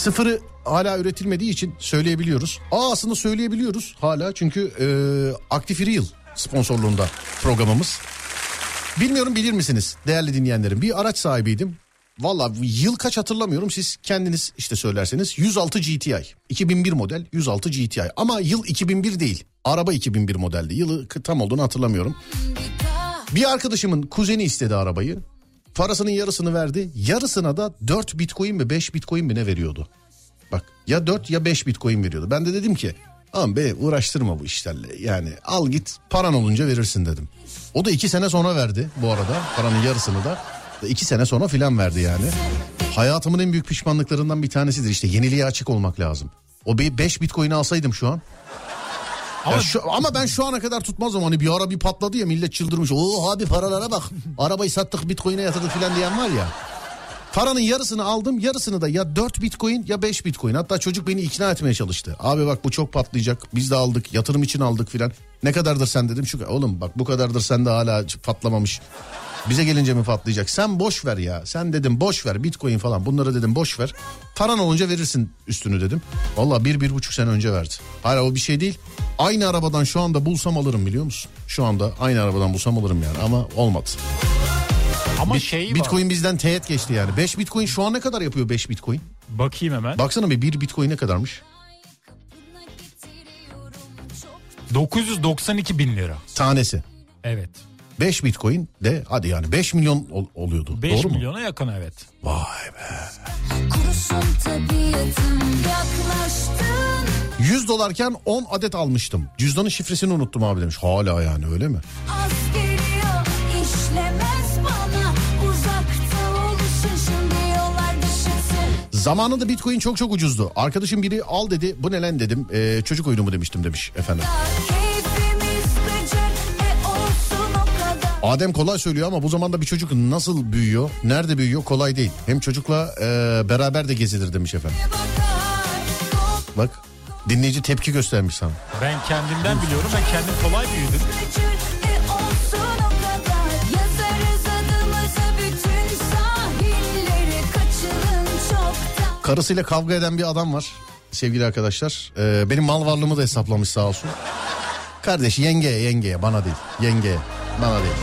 Sıfırı hala üretilmediği için söyleyebiliyoruz. Aslında söyleyebiliyoruz hala çünkü e, Active Real sponsorluğunda programımız. Bilmiyorum bilir misiniz değerli dinleyenlerim bir araç sahibiydim. Valla yıl kaç hatırlamıyorum siz kendiniz işte söylerseniz 106 GTI 2001 model 106 GTI ama yıl 2001 değil araba 2001 modeldi yılı tam olduğunu hatırlamıyorum. Bir arkadaşımın kuzeni istedi arabayı parasının yarısını verdi yarısına da 4 bitcoin mi 5 bitcoin mi ne veriyordu. Bak ya 4 ya 5 bitcoin veriyordu. Ben de dedim ki aman be uğraştırma bu işlerle. Yani al git paran olunca verirsin dedim. O da 2 sene sonra verdi bu arada paranın yarısını da. 2 sene sonra filan verdi yani. Hayatımın en büyük pişmanlıklarından bir tanesidir işte yeniliğe açık olmak lazım. O 5 bitcoin alsaydım şu an. Ama şu, ama ben şu ana kadar tutmazdım hani bir ara bir patladı ya millet çıldırmış. Oo abi paralara bak arabayı sattık bitcoin'e yatırdık filan diyen var ya. Paranın yarısını aldım yarısını da ya 4 bitcoin ya 5 bitcoin. Hatta çocuk beni ikna etmeye çalıştı. Abi bak bu çok patlayacak biz de aldık yatırım için aldık filan. Ne kadardır sen dedim şu oğlum bak bu kadardır sende hala patlamamış. Bize gelince mi patlayacak? Sen boş ver ya. Sen dedim boş ver bitcoin falan bunları dedim boş ver. Paran olunca verirsin üstünü dedim. Valla bir, bir buçuk sene önce verdi. Hala o bir şey değil. Aynı arabadan şu anda bulsam alırım biliyor musun? Şu anda aynı arabadan bulsam alırım yani ama olmadı. Ama Bit- şey var. bitcoin bizden teğet geçti yani. 5 bitcoin şu an ne kadar yapıyor 5 bitcoin? Bakayım hemen. Baksana bir 1 bitcoin ne kadarmış? 992 bin lira. Tanesi. Evet. 5 bitcoin de hadi yani 5 milyon ol- oluyordu. 5 Doğru mu? milyona yakın evet. Vay be. Kurusun tabiatım yaklaştın 100 dolarken 10 adet almıştım. Cüzdanın şifresini unuttum abi demiş. Hala yani öyle mi? Az Zamanında bitcoin çok çok ucuzdu. Arkadaşım biri al dedi. Bu ne lan dedim. Ee, çocuk oyunu mu demiştim demiş efendim. Adem kolay söylüyor ama bu zamanda bir çocuk nasıl büyüyor? Nerede büyüyor? Kolay değil. Hem çocukla e, beraber de gezilir demiş efendim. Bak dinleyici tepki göstermiş sana. Ben kendimden biliyorum ben kendim kolay büyüdüm. Karısıyla kavga eden bir adam var sevgili arkadaşlar. Ee, benim mal varlığımı da hesaplamış sağ olsun. Kardeş yengeye yengeye bana değil. Yengeye bana değil.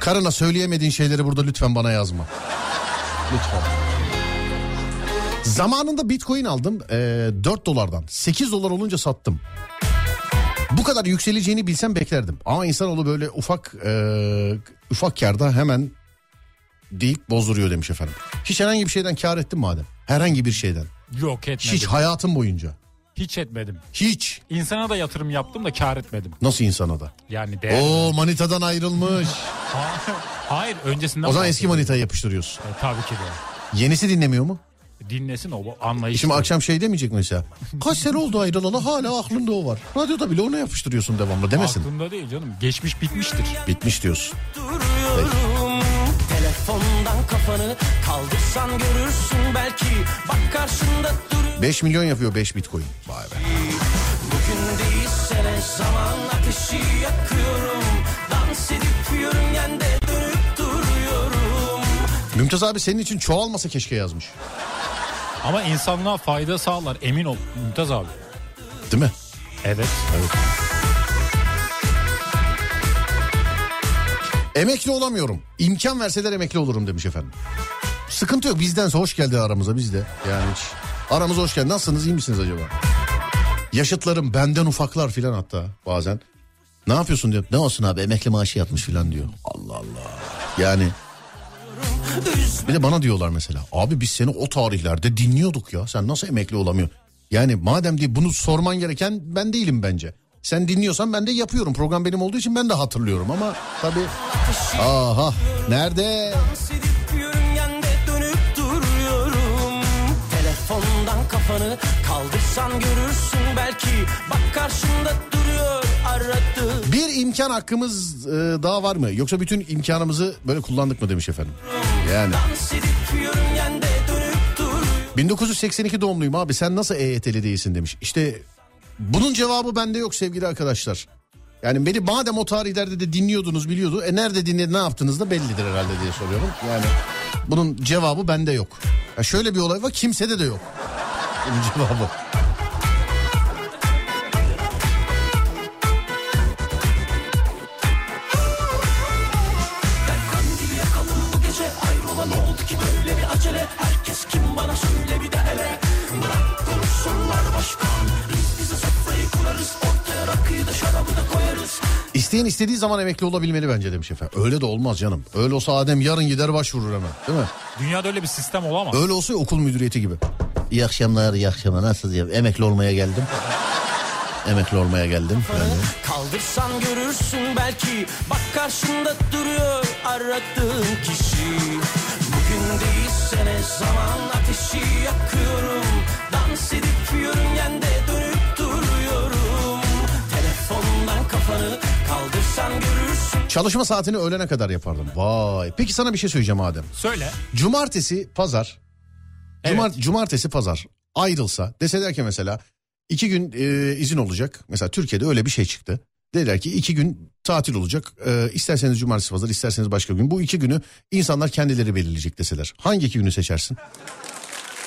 Karına söyleyemediğin şeyleri burada lütfen bana yazma. Lütfen. Zamanında bitcoin aldım ee, 4 dolardan. 8 dolar olunca sattım. Bu kadar yükseleceğini bilsem beklerdim. Ama insanoğlu böyle ufak ee, ufak karda hemen deyip bozduruyor demiş efendim. Hiç herhangi bir şeyden kar ettin mi Adem? Herhangi bir şeyden. Yok etmedim. Hiç Hiç, hayatın boyunca. etmedim. Hiç. İnsana da yatırım yaptım da kar etmedim. Nasıl insana da? Yani değer. Oo manitadan ayrılmış. Hayır öncesinden o zaman eski manitayı yapıştırıyorsun. E, tabii ki de. Yenisi dinlemiyor mu? Dinlesin o anlayış. Şimdi akşam şey demeyecek mesela. Kaç sene oldu ayrılalı hala aklında o var. Radyoda bile onu yapıştırıyorsun devamlı demesin. Aklımda değil canım. Geçmiş bitmiştir. Bitmiş diyorsun. duruyorum Telefondan kafanı kaldırsan görürsün belki Bak karşında duruyor 5 milyon yapıyor 5 bitcoin. Vay be. Bugün değilse ne zaman ateşi yakıyorum Dans edip yörüngende dönüp duruyorum Mümtaz abi senin için çoğalmasa keşke yazmış. Ama insanlığa fayda sağlar emin ol Mümtaz abi. Değil mi? Evet. Emekli olamıyorum. İmkan verseler emekli olurum demiş efendim. Sıkıntı yok bizdense hoş geldi aramıza biz de. Yani hiç. Aramıza hoş geldi. Nasılsınız iyi misiniz acaba? Yaşıtlarım benden ufaklar filan hatta bazen. Ne yapıyorsun diyor. Ne olsun abi emekli maaşı yatmış filan diyor. Allah Allah. Yani bir de bana diyorlar mesela. Abi biz seni o tarihlerde dinliyorduk ya. Sen nasıl emekli olamıyor? Yani madem diye bunu sorman gereken ben değilim bence. Sen dinliyorsan ben de yapıyorum. Program benim olduğu için ben de hatırlıyorum ama tabii. Aha nerede? Telefondan kafanı kaldırsan görürsün belki Bak karşında duruyor aradı Bir imkan hakkımız e, daha var mı? Yoksa bütün imkanımızı böyle kullandık mı demiş efendim. Yani Dans edip yörüngende dönüp duruyor 1982 doğumluyum abi sen nasıl EYT'li değilsin demiş. İşte bunun cevabı bende yok sevgili arkadaşlar. Yani beni madem o tarihlerde de dinliyordunuz biliyordu. E nerede dinledi ne yaptınız da bellidir herhalde diye soruyorum. Yani bunun cevabı bende yok. Ya şöyle bir olay var kimsede de yok. Bunun cevabı. İsteyen istediği zaman emekli olabilmeli bence demiş efendim. Öyle de olmaz canım. Öyle olsa Adem yarın gider başvurur hemen değil mi? Dünyada öyle bir sistem olamaz. Öyle olsa okul müdüriyeti gibi. İyi akşamlar, iyi akşamlar. Nasılsınız? ya? Emekli olmaya geldim. Emekli olmaya geldim. Yani. Kaldırsan görürsün belki Bak karşında duruyor aradığın kişi Bugün değilse ne zaman ateşi yakıyorum Dans edip yörüngende dönüp duruyorum Telefondan kafanı Çalışma saatini öğlene kadar yapardım. Vay. Peki sana bir şey söyleyeceğim Adem. Söyle. Cumartesi, pazar. Evet. Cumart- cumartesi, pazar ayrılsa deseler ki mesela iki gün e, izin olacak. Mesela Türkiye'de öyle bir şey çıktı. Dediler ki iki gün tatil olacak. E, isterseniz cumartesi, pazar, isterseniz başka gün. Bu iki günü insanlar kendileri belirleyecek deseler. Hangi iki günü seçersin?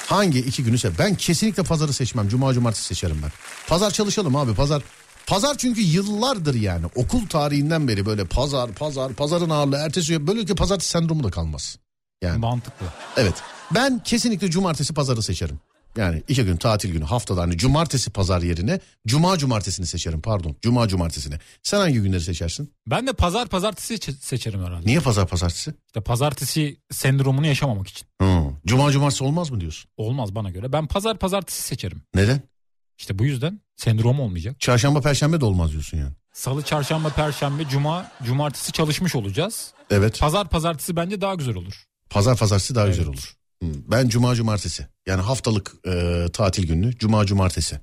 Hangi iki günü seç? Ben kesinlikle pazarı seçmem. Cuma, cumartesi seçerim ben. Pazar çalışalım abi. Pazar Pazar çünkü yıllardır yani okul tarihinden beri böyle pazar pazar pazarın ağırlığı ertesi gün böyle ki pazartesi sendromu da kalmaz. Yani Mantıklı. evet ben kesinlikle cumartesi pazarı seçerim. Yani iki gün tatil günü haftada hani cumartesi pazar yerine cuma cumartesini seçerim pardon. Cuma cumartesini. Sen hangi günleri seçersin? Ben de pazar pazartesi çe- seçerim herhalde. Niye pazar pazartesi? İşte pazartesi sendromunu yaşamamak için. Hı. Cuma cumartesi olmaz mı diyorsun? Olmaz bana göre. Ben pazar pazartesi seçerim. Neden? İşte bu yüzden sendrom olmayacak. Çarşamba perşembe de olmaz diyorsun yani. Salı, çarşamba, perşembe, cuma, cumartesi çalışmış olacağız. Evet. Pazar pazartesi bence daha güzel olur. Pazar pazartesi daha güzel Evet. olur. Hı. Ben cuma cumartesi. Yani haftalık e, tatil günü cuma cumartesi.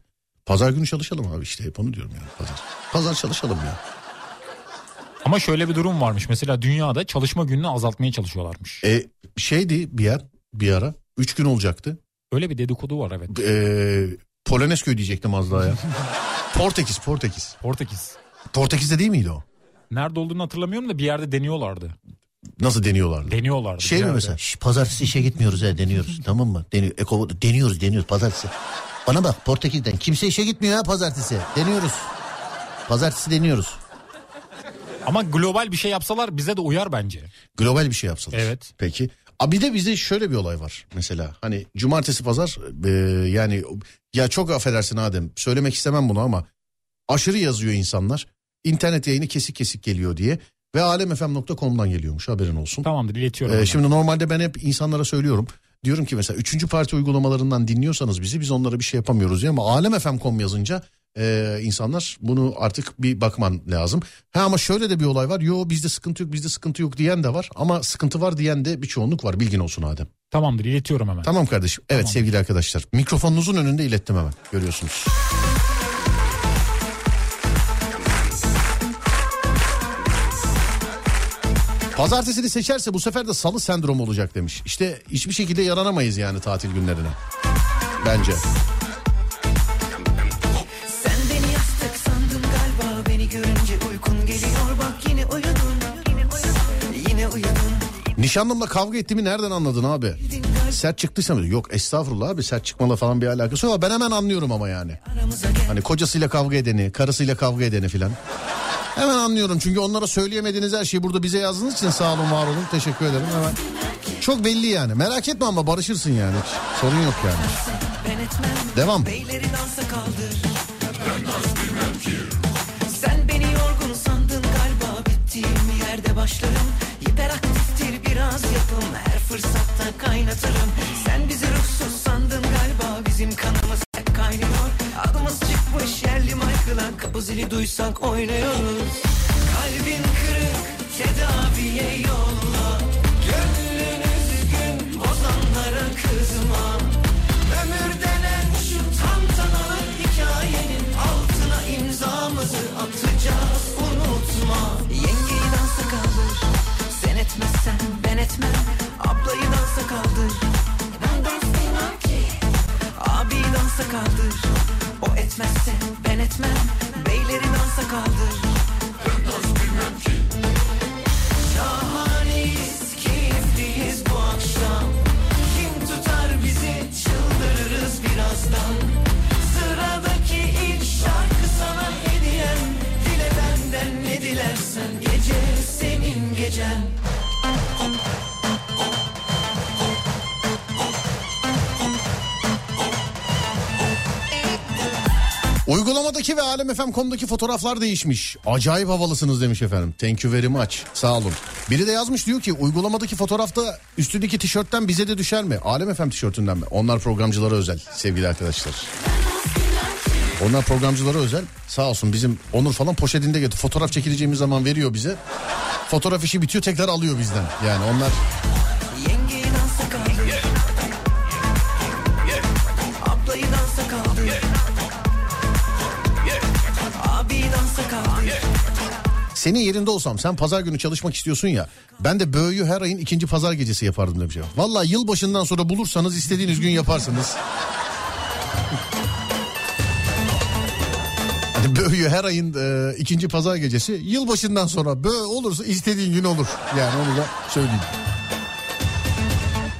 Pazar günü çalışalım abi işte hep onu diyorum yani pazar. Pazar çalışalım ya. Ama şöyle bir durum varmış. Mesela dünyada çalışma gününü azaltmaya çalışıyorlarmış. E, şeydi bir yer bir ara. Üç gün olacaktı. Öyle bir dedikodu var evet. E, Polonezköy diyecektim az daha ya. Portekiz Portekiz. Portekiz. Portekiz'de değil miydi o? Nerede olduğunu hatırlamıyorum da bir yerde deniyorlardı. Nasıl deniyorlardı? Deniyorlardı. Şey bir mi yerde. mesela? "Şş, pazartesi işe gitmiyoruz ha deniyoruz tamam mı? Deniyor, eko, deniyoruz deniyoruz pazartesi. Bana bak Portekiz'den kimse işe gitmiyor ha pazartesi. Deniyoruz. Pazartesi deniyoruz. Ama global bir şey yapsalar bize de uyar bence. Global bir şey yapsalar. Evet. Peki. A bir de bizde şöyle bir olay var mesela. Hani cumartesi pazar e, yani ya çok affedersin Adem söylemek istemem bunu ama aşırı yazıyor insanlar. İnternet yayını kesik kesik geliyor diye ve alemfm.com'dan geliyormuş haberin olsun. Tamamdır iletiyorum. Ee, şimdi normalde ben hep insanlara söylüyorum. Diyorum ki mesela üçüncü parti uygulamalarından dinliyorsanız bizi biz onlara bir şey yapamıyoruz diye ama alemfm.com yazınca e, insanlar bunu artık bir bakman lazım. Ha ama şöyle de bir olay var. Yo bizde sıkıntı yok bizde sıkıntı yok diyen de var ama sıkıntı var diyen de bir çoğunluk var bilgin olsun Adem. Tamamdır iletiyorum hemen. Tamam kardeşim. Evet Tamam. sevgili arkadaşlar mikrofonunuzun önünde ilettim hemen görüyorsunuz. Pazartesini seçerse bu sefer de salı sendromu olacak demiş. İşte hiçbir şekilde yaranamayız yani tatil günlerine. Bence. Nişanlımla kavga ettiğimi nereden anladın abi? Sert çıktıysam yok estağfurullah abi sert çıkmalı falan bir alakası yok. Ben hemen anlıyorum ama yani. Hani kocasıyla kavga edeni, karısıyla kavga edeni filan. Hemen anlıyorum çünkü onlara söyleyemediğiniz her şeyi burada bize yazdığınız için sağ olun var olun teşekkür ederim hemen. Çok belli yani merak etme ama barışırsın yani hiç sorun yok yani. Devam. Sen beni yorgun sandın galiba Bittiğim yerde başlarım Hiperaktiftir biraz yapım. Her fırsatta kaynatırım. Sen bizi ruhsuz sandın galiba. Bizim kanımız hep kaynıyor. Adımız çıkmış yerli Michael'a Kapı zili duysak oynuyoruz. Kalbin kırık tedaviye yolla. Gönlün üzgün bozanlara kızma etmezsen ben etmem. Ablayı dansa kaldır, ben dans bilmem ki. Abi dansa kaldır, o etmezse ben etmem. Beyleri dansa kaldır, ben dans bilmem ki. Şahaneyiz, keyifliyiz bu akşam. Kim tutar bizi çıldırırız birazdan Sıradaki ilk şarkı sana hediyem Dile benden ne dilersen gece senin gecen Uygulamadaki ve alemfm.com'daki fotoğraflar değişmiş. Acayip havalısınız demiş efendim. Thank you very much. Sağ olun. Biri de yazmış diyor ki uygulamadaki fotoğrafta üstündeki tişörtten bize de düşer mi? Alem FM tişörtünden mi? Onlar programcılara özel sevgili arkadaşlar. Onlar programcılara özel. Sağ olsun bizim Onur falan poşetinde getir. Fotoğraf çekileceğimiz zaman veriyor bize. Fotoğraf işi bitiyor tekrar alıyor bizden. Yani onlar Senin yerinde olsam sen pazar günü çalışmak istiyorsun ya. Ben de böğüyü her ayın ikinci pazar gecesi yapardım demiş. Valla yılbaşından sonra bulursanız istediğiniz gün yaparsınız. Hani böğüyü her ayın e, ikinci pazar gecesi yılbaşından sonra böğ olursa istediğin gün olur. Yani onu da söyleyeyim.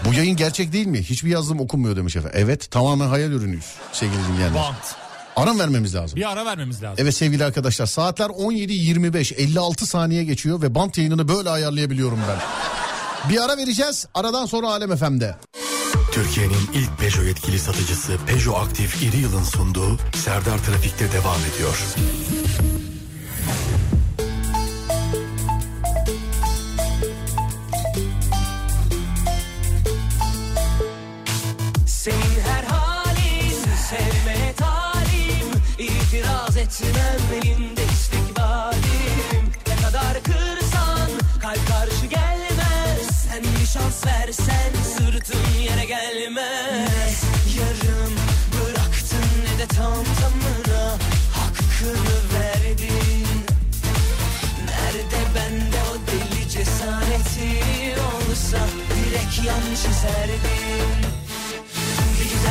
Bu yayın gerçek değil mi? Hiçbir yazdım okunmuyor demiş efendim. Evet tamamen hayal ürünüyüz sevgili dinleyenler. Bant. Aram vermemiz lazım. Bir ara vermemiz lazım. Evet sevgili arkadaşlar saatler 17.25 56 saniye geçiyor ve bant yayınını böyle ayarlayabiliyorum ben. Bir ara vereceğiz aradan sonra Alem FM'de. Türkiye'nin ilk Peugeot yetkili satıcısı Peugeot Aktif İri Yıl'ın sunduğu Serdar Trafik'te devam ediyor. İtiraz etmem elinde istikbalim Ne kadar kırsan kalp karşı gelmez. Sen bir şans versen sırtın yere gelmez. Yarım bıraktın ne de tam tamına Hakkını verdin. Nerede bende o deli cesareti olsa Direkt yan çizerdin. bir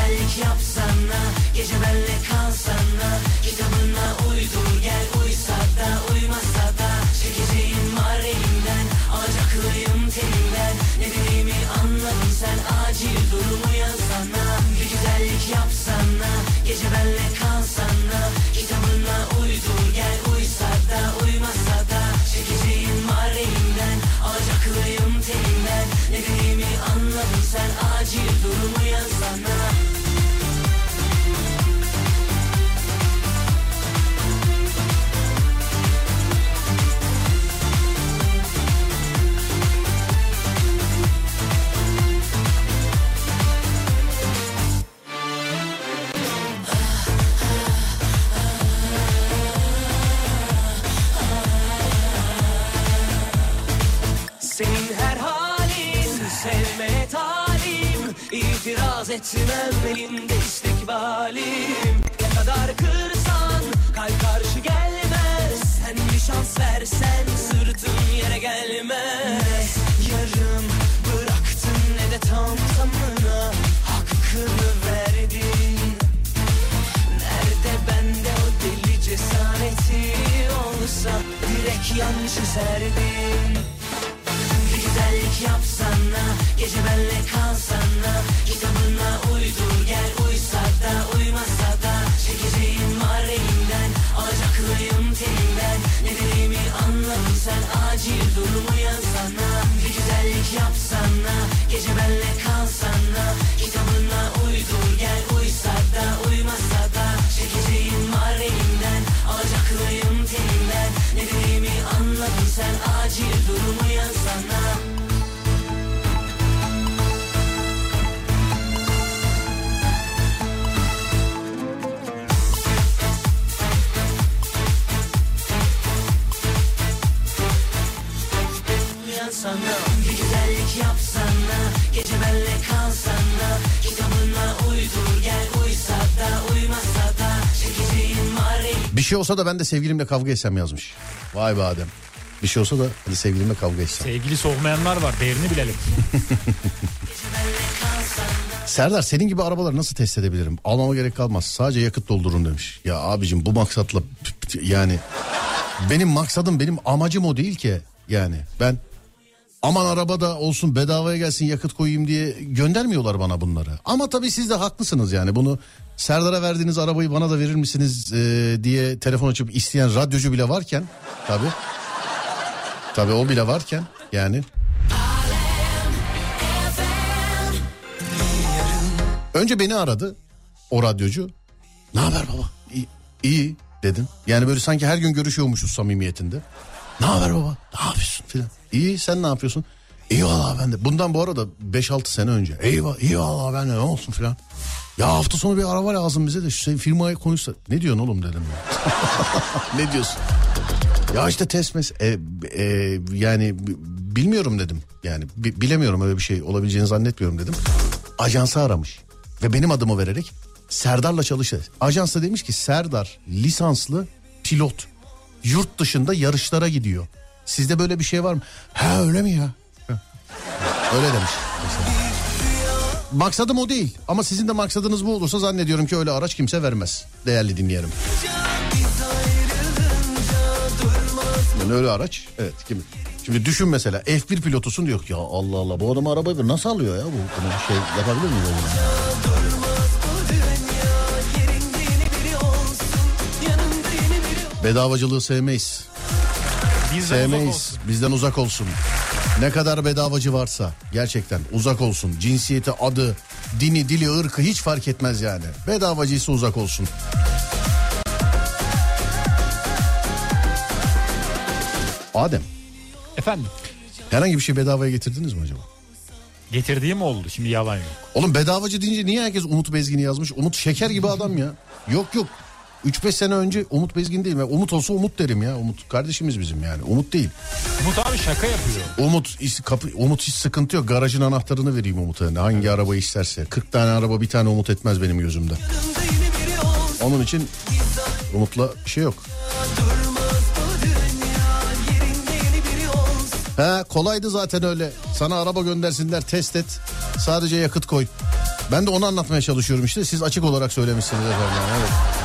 güzellik yapsana Gece benle kalsana Kitabına uydur gel Uysa da uymasa da Çekeceğim var elimden Alacaklıyım telinden Ne dediğimi anladın sen Acil durumu yazsana Bir güzellik yapsana Gece benle kalsana İtiraz etmem elinde istikbalim Ne kadar kırsan kalp karşı gelmez. Sen bir şans versen sırtın yere gelmez. Yarım bıraktın ne de tam tamına Hakkını verdin. Nerede bende o deli cesareti? Olsa Direkt yan çizerdin güzellik yapsana Gece benle kalsana. Kitabına uydur gel Uysa da uymasa da. Çekeceğim var elimden Alacaklıyım telinden. Ne dediğimi anladın sen Acil durumu yazsana. Bir güzellik yapsana Gece benle kalsana. Kitabına uydur gel Uysa da uymasa da. Çekeceğim var elimden Alacaklıyım telinden. Ne dediğimi anladın sen Acil şey olsa da ben de sevgilimle kavga etsem yazmış. Vay be Adem. Bir şey olsa da hadi sevgilimle kavga etsem. Sevgilisi olmayanlar var değerini bilelim. Serdar senin gibi arabaları nasıl test edebilirim? Almama gerek kalmaz. Sadece yakıt doldururum demiş. Ya abicim bu maksatla yani benim maksadım benim amacım o değil ki. Yani ben aman arabada olsun bedavaya gelsin yakıt koyayım diye göndermiyorlar bana bunları. Ama tabii siz de haklısınız yani bunu Serdar'a verdiğiniz arabayı bana da verir misiniz e, diye telefon açıp isteyen radyocu bile varken tabii. Tabii o bile varken yani Önce beni aradı o radyocu. Ne haber baba? İyi, iyi dedim. Yani böyle sanki her gün görüşüyormuşuz samimiyetinde. Ne haber baba? Ne yapıyorsun filan. İyi sen ne yapıyorsun? İyi valla ben de. Bundan bu arada 5-6 sene önce. Eyvah iyi valla ben de ne olsun filan. Ya hafta sonu bir araba lazım bize de şu firmaya konuşsa. Ne diyorsun oğlum dedim ya. ne diyorsun? Ya işte test mes e, e, yani bilmiyorum dedim. Yani bi- bilemiyorum öyle bir şey olabileceğini zannetmiyorum dedim. Ajansı aramış ve benim adımı vererek Serdar'la çalıştı. Ajans da demiş ki Serdar lisanslı pilot. Yurt dışında yarışlara gidiyor. Sizde böyle bir şey var mı? Ha öyle mi ya? Öyle demiş. mesela. Maksadım o değil ama sizin de maksadınız bu olursa zannediyorum ki öyle araç kimse vermez. Değerli dinleyelim. Yani öyle araç evet kim? Şimdi düşün mesela F1 pilotusun diyor ya Allah Allah bu adam arabayı nasıl alıyor ya bu bunu şey yapabilir mi böyle? Bedavacılığı sevmeyiz. Bizden Sevmeyiz. Bizden uzak olsun. Ne kadar bedavacı varsa gerçekten uzak olsun. Cinsiyeti, adı, dini, dili, ırkı hiç fark etmez yani. Bedavacıysa uzak olsun. Adem Efendim herhangi bir şey bedavaya getirdiniz mi acaba? getirdiğim oldu şimdi yalan yok. Oğlum bedavacı deyince niye herkes Umut Bezgin'i yazmış? Umut şeker gibi adam ya. Yok yok. 3-5 sene önce Umut Bezgin değil. Ben Umut olsa Umut derim ya. Umut kardeşimiz bizim yani. Umut değil. Umut abi şaka yapıyor. Umut kapı, Umut hiç sıkıntı yok. Garajın anahtarını vereyim Umut'a. Yani Hangi arabayı isterse. 40 tane araba bir tane Umut etmez benim gözümde. Onun için Umut'la bir şey yok. He kolaydı zaten öyle. Sana araba göndersinler test et. Sadece yakıt koy. Ben de onu anlatmaya çalışıyorum işte. Siz açık olarak söylemişsiniz efendim. yani, Evet.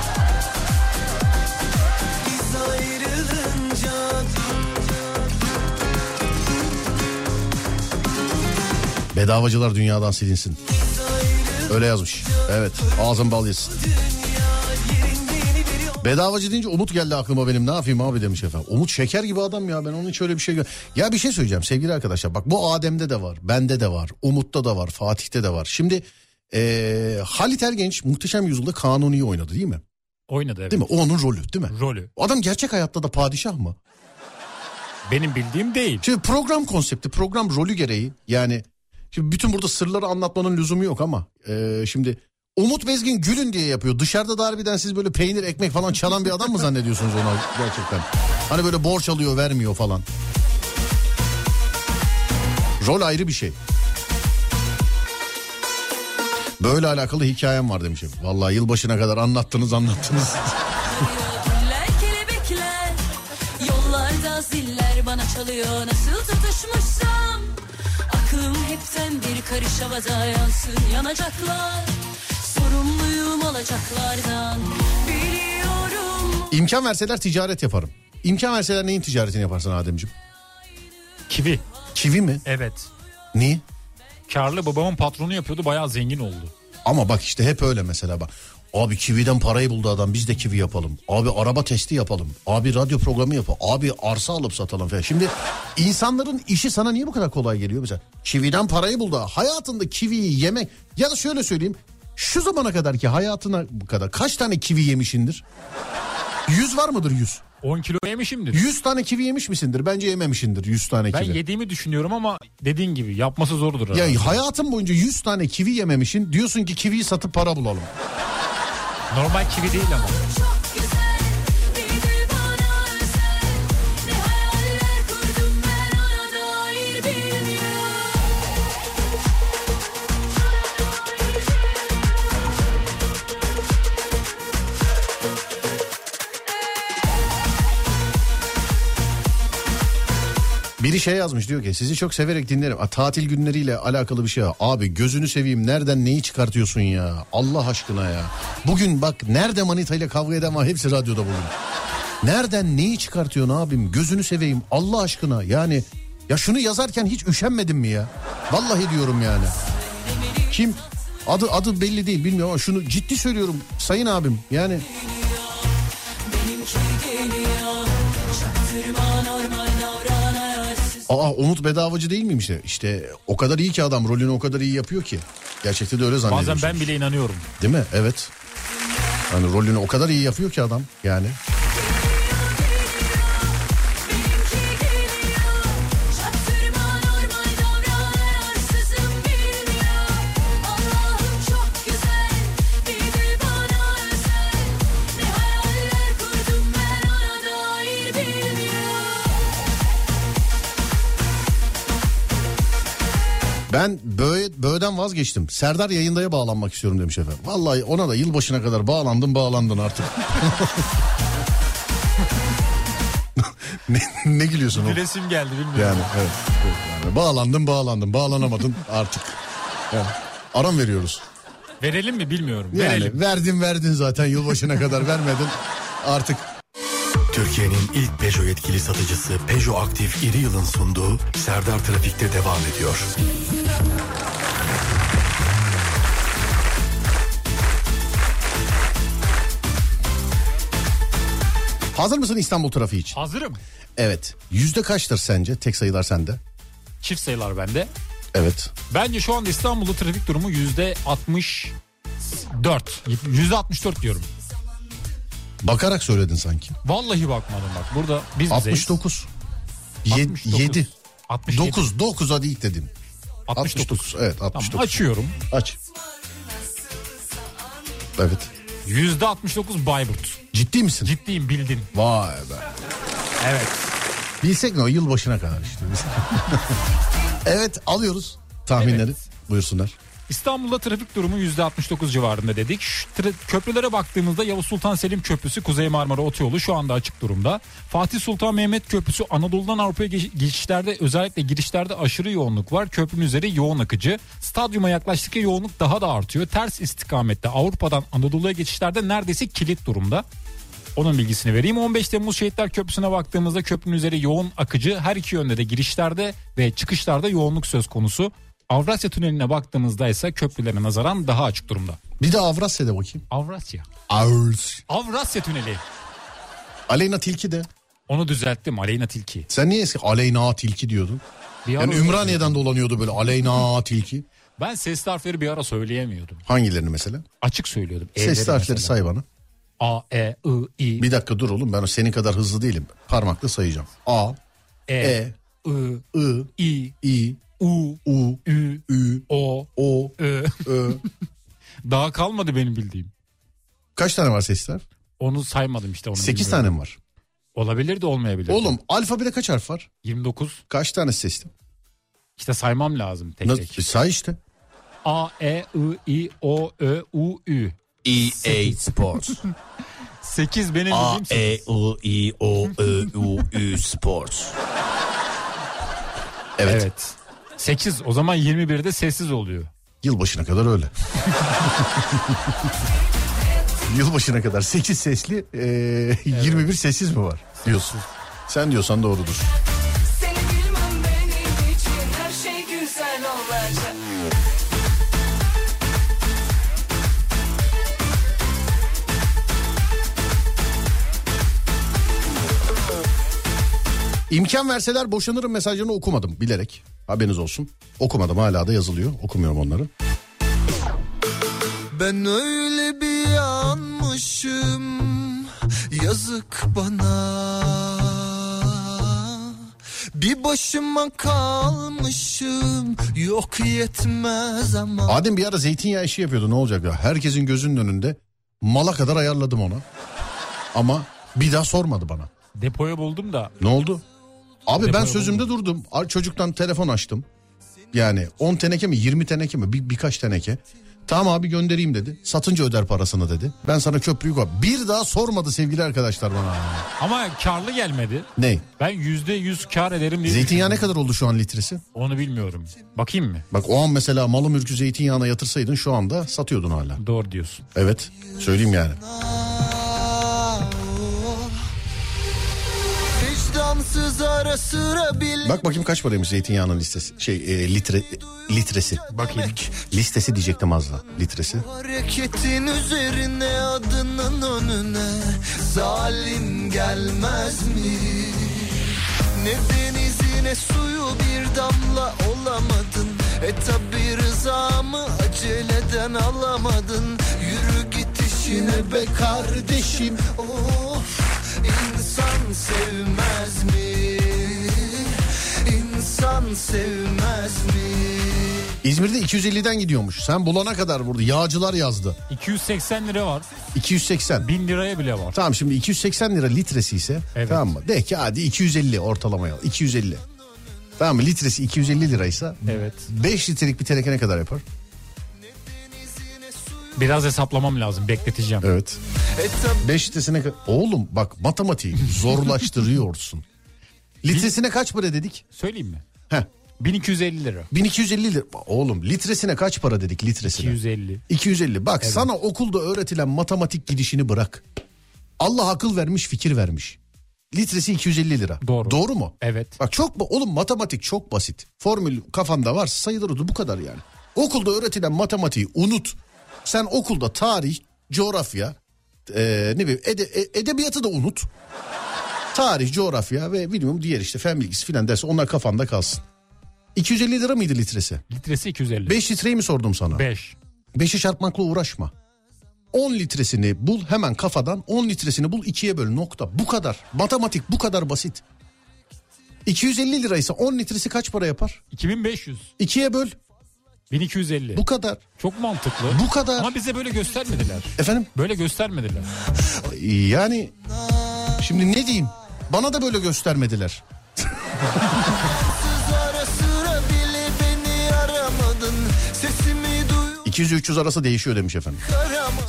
Bedavacılar dünyadan silinsin. Öyle yazmış. Evet ağzın bal yesin. Bedavacı deyince Umut geldi aklıma benim ne yapayım abi demiş efendim. Umut şeker gibi adam ya ben onun hiç öyle bir şey gö- Ya bir şey söyleyeceğim sevgili arkadaşlar bak bu Adem'de de var bende de var Umut'ta da var Fatih'te de var. Şimdi eee Halit Ergenç muhteşem yüzyılda Kanuni'yi oynadı değil mi? Oynadı evet. Değil mi? O onun rolü değil mi? Rolü. Adam gerçek hayatta da padişah mı? Benim bildiğim değil. Şimdi program konsepti, program rolü gereği yani şimdi bütün burada sırları anlatmanın lüzumu yok ama e, şimdi Umut Bezgin gülün diye yapıyor. Dışarıda da harbiden siz böyle peynir ekmek falan çalan bir adam mı zannediyorsunuz ona gerçekten? Hani böyle borç alıyor vermiyor falan. Rol ayrı bir şey. Böyle alakalı hikayem var demişim. Vallahi yılbaşına kadar anlattınız anlattınız. Ziller bana çalıyor Nasıl tutuşmuşsam Aklım hepten bir karış havada yansın Yanacaklar Sorumluyum olacaklardan Biliyorum İmkan verseler ticaret yaparım. İmkan verseler neyin ticaretini yaparsın Ademciğim? Kivi. Kivi mi? Evet. Niye? Karlı babamın patronu yapıyordu bayağı zengin oldu. Ama bak işte hep öyle mesela bak. Abi kividen parayı buldu adam biz de kivi yapalım. Abi araba testi yapalım. Abi radyo programı yapalım. Abi arsa alıp satalım falan. Şimdi insanların işi sana niye bu kadar kolay geliyor mesela? Kividen parayı buldu. Hayatında kiviyi yemek ya da şöyle söyleyeyim. Şu zamana kadar ki hayatına bu kadar kaç tane kivi yemişindir? Yüz var mıdır yüz? 10 kilo yemişimdir. Yüz tane kivi yemiş misindir? Bence yememişindir yüz tane Ben kivi. yediğimi düşünüyorum ama dediğin gibi yapması zordur. herhalde. Ya hayatın boyunca 100 tane kivi yememişin diyorsun ki kiviyi satıp para bulalım. Normal kivi değil ama. Biri şey yazmış diyor ki sizi çok severek dinlerim. A, tatil günleriyle alakalı bir şey. Abi gözünü seveyim nereden neyi çıkartıyorsun ya? Allah aşkına ya. Bugün bak nerede manitayla kavga eden var hepsi radyoda bugün. Nereden neyi çıkartıyorsun abim? Gözünü seveyim Allah aşkına. Yani ya şunu yazarken hiç üşenmedin mi ya? Vallahi diyorum yani. Kim? Adı adı belli değil bilmiyorum ama şunu ciddi söylüyorum sayın abim. Yani Aa Umut Bedavacı değil miymiş? ya? İşte o kadar iyi ki adam rolünü o kadar iyi yapıyor ki. Gerçekte de öyle zannediyorsun. Bazen ben bile inanıyorum. Değil mi? Evet. Hani rolünü o kadar iyi yapıyor ki adam yani. Ben Böğe, Böğe'den vazgeçtim. Serdar yayındaya bağlanmak istiyorum demiş efendim. Vallahi ona da yılbaşına kadar bağlandın bağlandın artık. ne, ne gülüyorsun oğlum? Gülesim geldi bilmiyorum. Yani evet. yani bağlandın bağlandın bağlanamadın artık. Yani, aram veriyoruz. Verelim mi bilmiyorum. Yani Verelim. verdin verdin zaten yılbaşına kadar vermedin. Artık Türkiye'nin ilk Peugeot yetkili satıcısı Peugeot Aktif İri Yıl'ın sunduğu Serdar Trafik'te devam ediyor. hazır mısın İstanbul trafiği için? Hazırım. Evet. Yüzde kaçtır sence? Tek sayılar sende. Çift sayılar bende. Evet. Bence şu anda İstanbul'da trafik durumu yüzde 64. Yüzde 64 diyorum. Bakarak söyledin sanki. Vallahi bakmadım bak. Burada biz bizeyiz. 69. 69. 7. 67. 9. 9 hadi ilk dedim. 69. 69. Evet 69. Tamam, açıyorum. Aç. Evet. Yüzde 69 Bayburt. Ciddi misin? Ciddiyim bildin. Vay be. Evet. Bilsek ne o yılbaşına kadar işte. evet alıyoruz tahminleri. Evet. Buyursunlar. İstanbul'da trafik durumu %69 civarında dedik. Köprülere baktığımızda Yavuz Sultan Selim Köprüsü Kuzey Marmara Otoyolu şu anda açık durumda. Fatih Sultan Mehmet Köprüsü Anadolu'dan Avrupa'ya geç- geçişlerde özellikle girişlerde aşırı yoğunluk var. Köprünün üzeri yoğun akıcı. Stadyuma yaklaştıkça yoğunluk daha da artıyor. Ters istikamette Avrupa'dan Anadolu'ya geçişlerde neredeyse kilit durumda. Onun bilgisini vereyim. 15 Temmuz Şehitler Köprüsü'ne baktığımızda köprünün üzeri yoğun akıcı. Her iki yönde de girişlerde ve çıkışlarda yoğunluk söz konusu. Avrasya Tüneli'ne baktığımızda ise köprülere nazaran daha açık durumda. Bir de Avrasya'da bakayım. Avrasya. Avrs. Avrasya Tüneli. Aleyna Tilki de. Onu düzelttim Aleyna Tilki. Sen niye eski Aleyna Tilki diyordun? Bir Yani Ümraniye'den dolanıyordu böyle Aleyna Tilki. Ben sesli harfleri bir ara söyleyemiyordum. Hangilerini mesela? Açık söylüyordum. Sesli E'leri harfleri mesela. say bana. A, E, I, I, Bir dakika dur oğlum ben senin kadar hızlı değilim. Parmakla sayacağım. A, E, E, I, I, I, I, U, U, Ü, Ü, O, O, Ö. Ö. Daha kalmadı benim bildiğim. Kaç tane var sesler? Onu saymadım işte. Onu 8 bilmiyorum. tane mi var? Olabilir de olmayabilir. Oğlum alfabede kaç harf var? 29. Kaç tane sesli? İşte saymam lazım tek Nasıl? tek. Say işte. A, E, I, I, O, Ö, U, Ü. EA Sports. 8 benim A bildiğim E U I O Ö U Ü Sports. Evet. Evet. 8 o zaman 21'de sessiz oluyor. Yılbaşına kadar öyle. Yılbaşına kadar 8 sesli, e, 21 sessiz mi var diyorsun. Sen diyorsan doğrudur. İmkan verseler boşanırım mesajını okumadım bilerek. Haberiniz olsun. Okumadım hala da yazılıyor. Okumuyorum onları. Ben öyle bir yanmışım yazık bana Bir başıma kalmışım yok yetmez ama Adem bir ara zeytinyağı işi yapıyordu ne olacak ya? Herkesin gözünün önünde mala kadar ayarladım ona. Ama bir daha sormadı bana. Depoya buldum da Ne oldu? Abi ben sözümde durdum. Çocuktan telefon açtım. Yani 10 teneke mi 20 teneke mi bir, birkaç teneke. Tamam abi göndereyim dedi. Satınca öder parasını dedi. Ben sana köprüyü koy. Bir daha sormadı sevgili arkadaşlar bana. ama karlı gelmedi. Ne? Ben %100 kar ederim diye Zeytinyağı ne kadar oldu şu an litresi? Onu bilmiyorum. Bakayım mı? Bak o an mesela malı mülkü zeytinyağına yatırsaydın şu anda satıyordun hala. Doğru diyorsun. Evet söyleyeyim yani. Vicdansız ara sıra bile Bak bakayım kaç paraymış zeytinyağının listesi. Şey e, litre litresi. Bakayım. Listesi diyecektim az da litresi. Hareketin üzerine adının önüne zalim gelmez mi? Ne denizi ne suyu bir damla olamadın E tabi rızamı aceleden alamadın Yürü git işine be kardeşim Of insan sevmez mi? İnsan sevmez mi? İzmir'de 250'den gidiyormuş. Sen bulana kadar burada yağcılar yazdı. 280 lira var. 280. 1000 liraya bile var. Tamam şimdi 280 lira litresi ise Evet. tamam mı? De ki hadi 250 ortalamaya 250. Tamam mı? Litresi 250 liraysa Evet. 5 litrelik bir teneke ne kadar yapar? Biraz hesaplamam lazım. Bekleteceğim. Evet. E tabi 5 litresine ka- Oğlum bak matematiği zorlaştırıyorsun. Litresine kaç para dedik? Söyleyeyim mi? Heh. 1250 lira. 1250 lira. Oğlum litresine kaç para dedik litresine? 250. 250. Bak sana okulda öğretilen matematik gidişini bırak. Allah akıl vermiş, fikir vermiş. Litresi 250 lira. Doğru. Doğru mu? Evet. Bak çok ba- oğlum matematik çok basit. Formül kafanda varsa sayılır bu kadar yani. Okulda öğretilen matematiği unut. Sen okulda tarih, coğrafya, eee, ne bileyim ede- e- edebiyatı da unut. Tarih, coğrafya ve bilmiyorum diğer işte fen bilgisi filan derse onlar kafanda kalsın. 250 lira mıydı litresi? Litresi 250. 5 litreyi mi sordum sana? 5. 5'i çarpmakla uğraşma. 10 litresini bul hemen kafadan 10 litresini bul ikiye böl nokta. Bu kadar. Matematik bu kadar basit. 250 liraysa 10 litresi kaç para yapar? 2500. İkiye böl. 1250. Bu kadar. Çok mantıklı. Bu kadar. Ama bize böyle göstermediler. Efendim? Böyle göstermediler. Yani şimdi ne diyeyim? Bana da böyle göstermediler. Ara sıra bile beni aramadın Sesimi duy 200-300 arası değişiyor demiş efendim.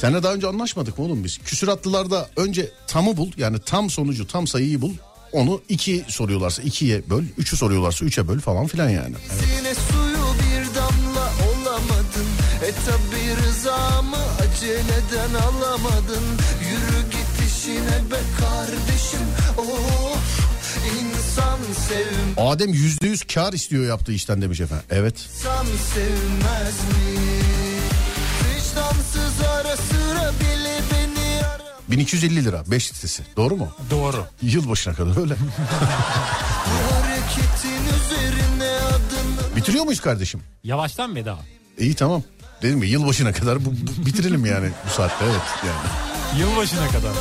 Seninle daha önce anlaşmadık mı oğlum biz? Küsuratlılarda önce tamı bul yani tam sonucu tam sayıyı bul. Onu iki soruyorlarsa ikiye böl, üçü soruyorlarsa üçe böl falan filan yani. Yine E tabi rızamı aceleden alamadın Yürü git işine be kardeşim Oh insan sevmez Adem yüzde yüz kar istiyor yaptığı işten demiş efendim. Evet. İnsan sevmez mi? Vicdansız ara sıra bile beni ara 1250 lira 5 litresi doğru mu? Doğru. Yılbaşına kadar öyle. Bu hareketin üzerine adını Bitiriyor muyuz kardeşim? Yavaştan veda. İyi tamam. Dedim ya yılbaşına kadar bu, bu- bitirelim yani bu saatte evet yani. Yılbaşına kadar.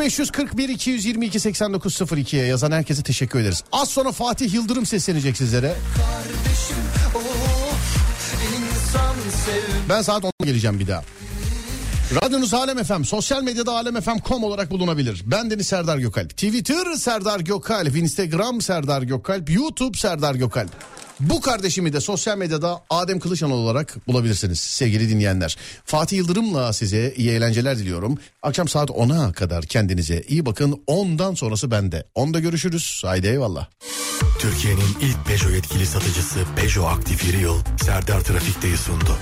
0541 222 8902'ye yazan herkese teşekkür ederiz. Az sonra Fatih Yıldırım seslenecek sizlere. Ben saat 10'da geleceğim bir daha. Radyonuz Alem FM, sosyal medyada alemfm.com olarak bulunabilir. Ben Deniz Serdar Gökalp. Twitter Serdar Gökalp, Instagram Serdar Gökalp, YouTube Serdar Gökalp. Bu kardeşimi de sosyal medyada Adem Kılıçan olarak bulabilirsiniz sevgili dinleyenler. Fatih Yıldırım'la size iyi eğlenceler diliyorum. Akşam saat 10'a kadar kendinize iyi bakın. 10'dan sonrası bende. 10'da görüşürüz. Haydi eyvallah. Türkiye'nin ilk Peugeot yetkili satıcısı Peugeot Aktif Yeri Yıl Serdar Trafik'teyi sundu.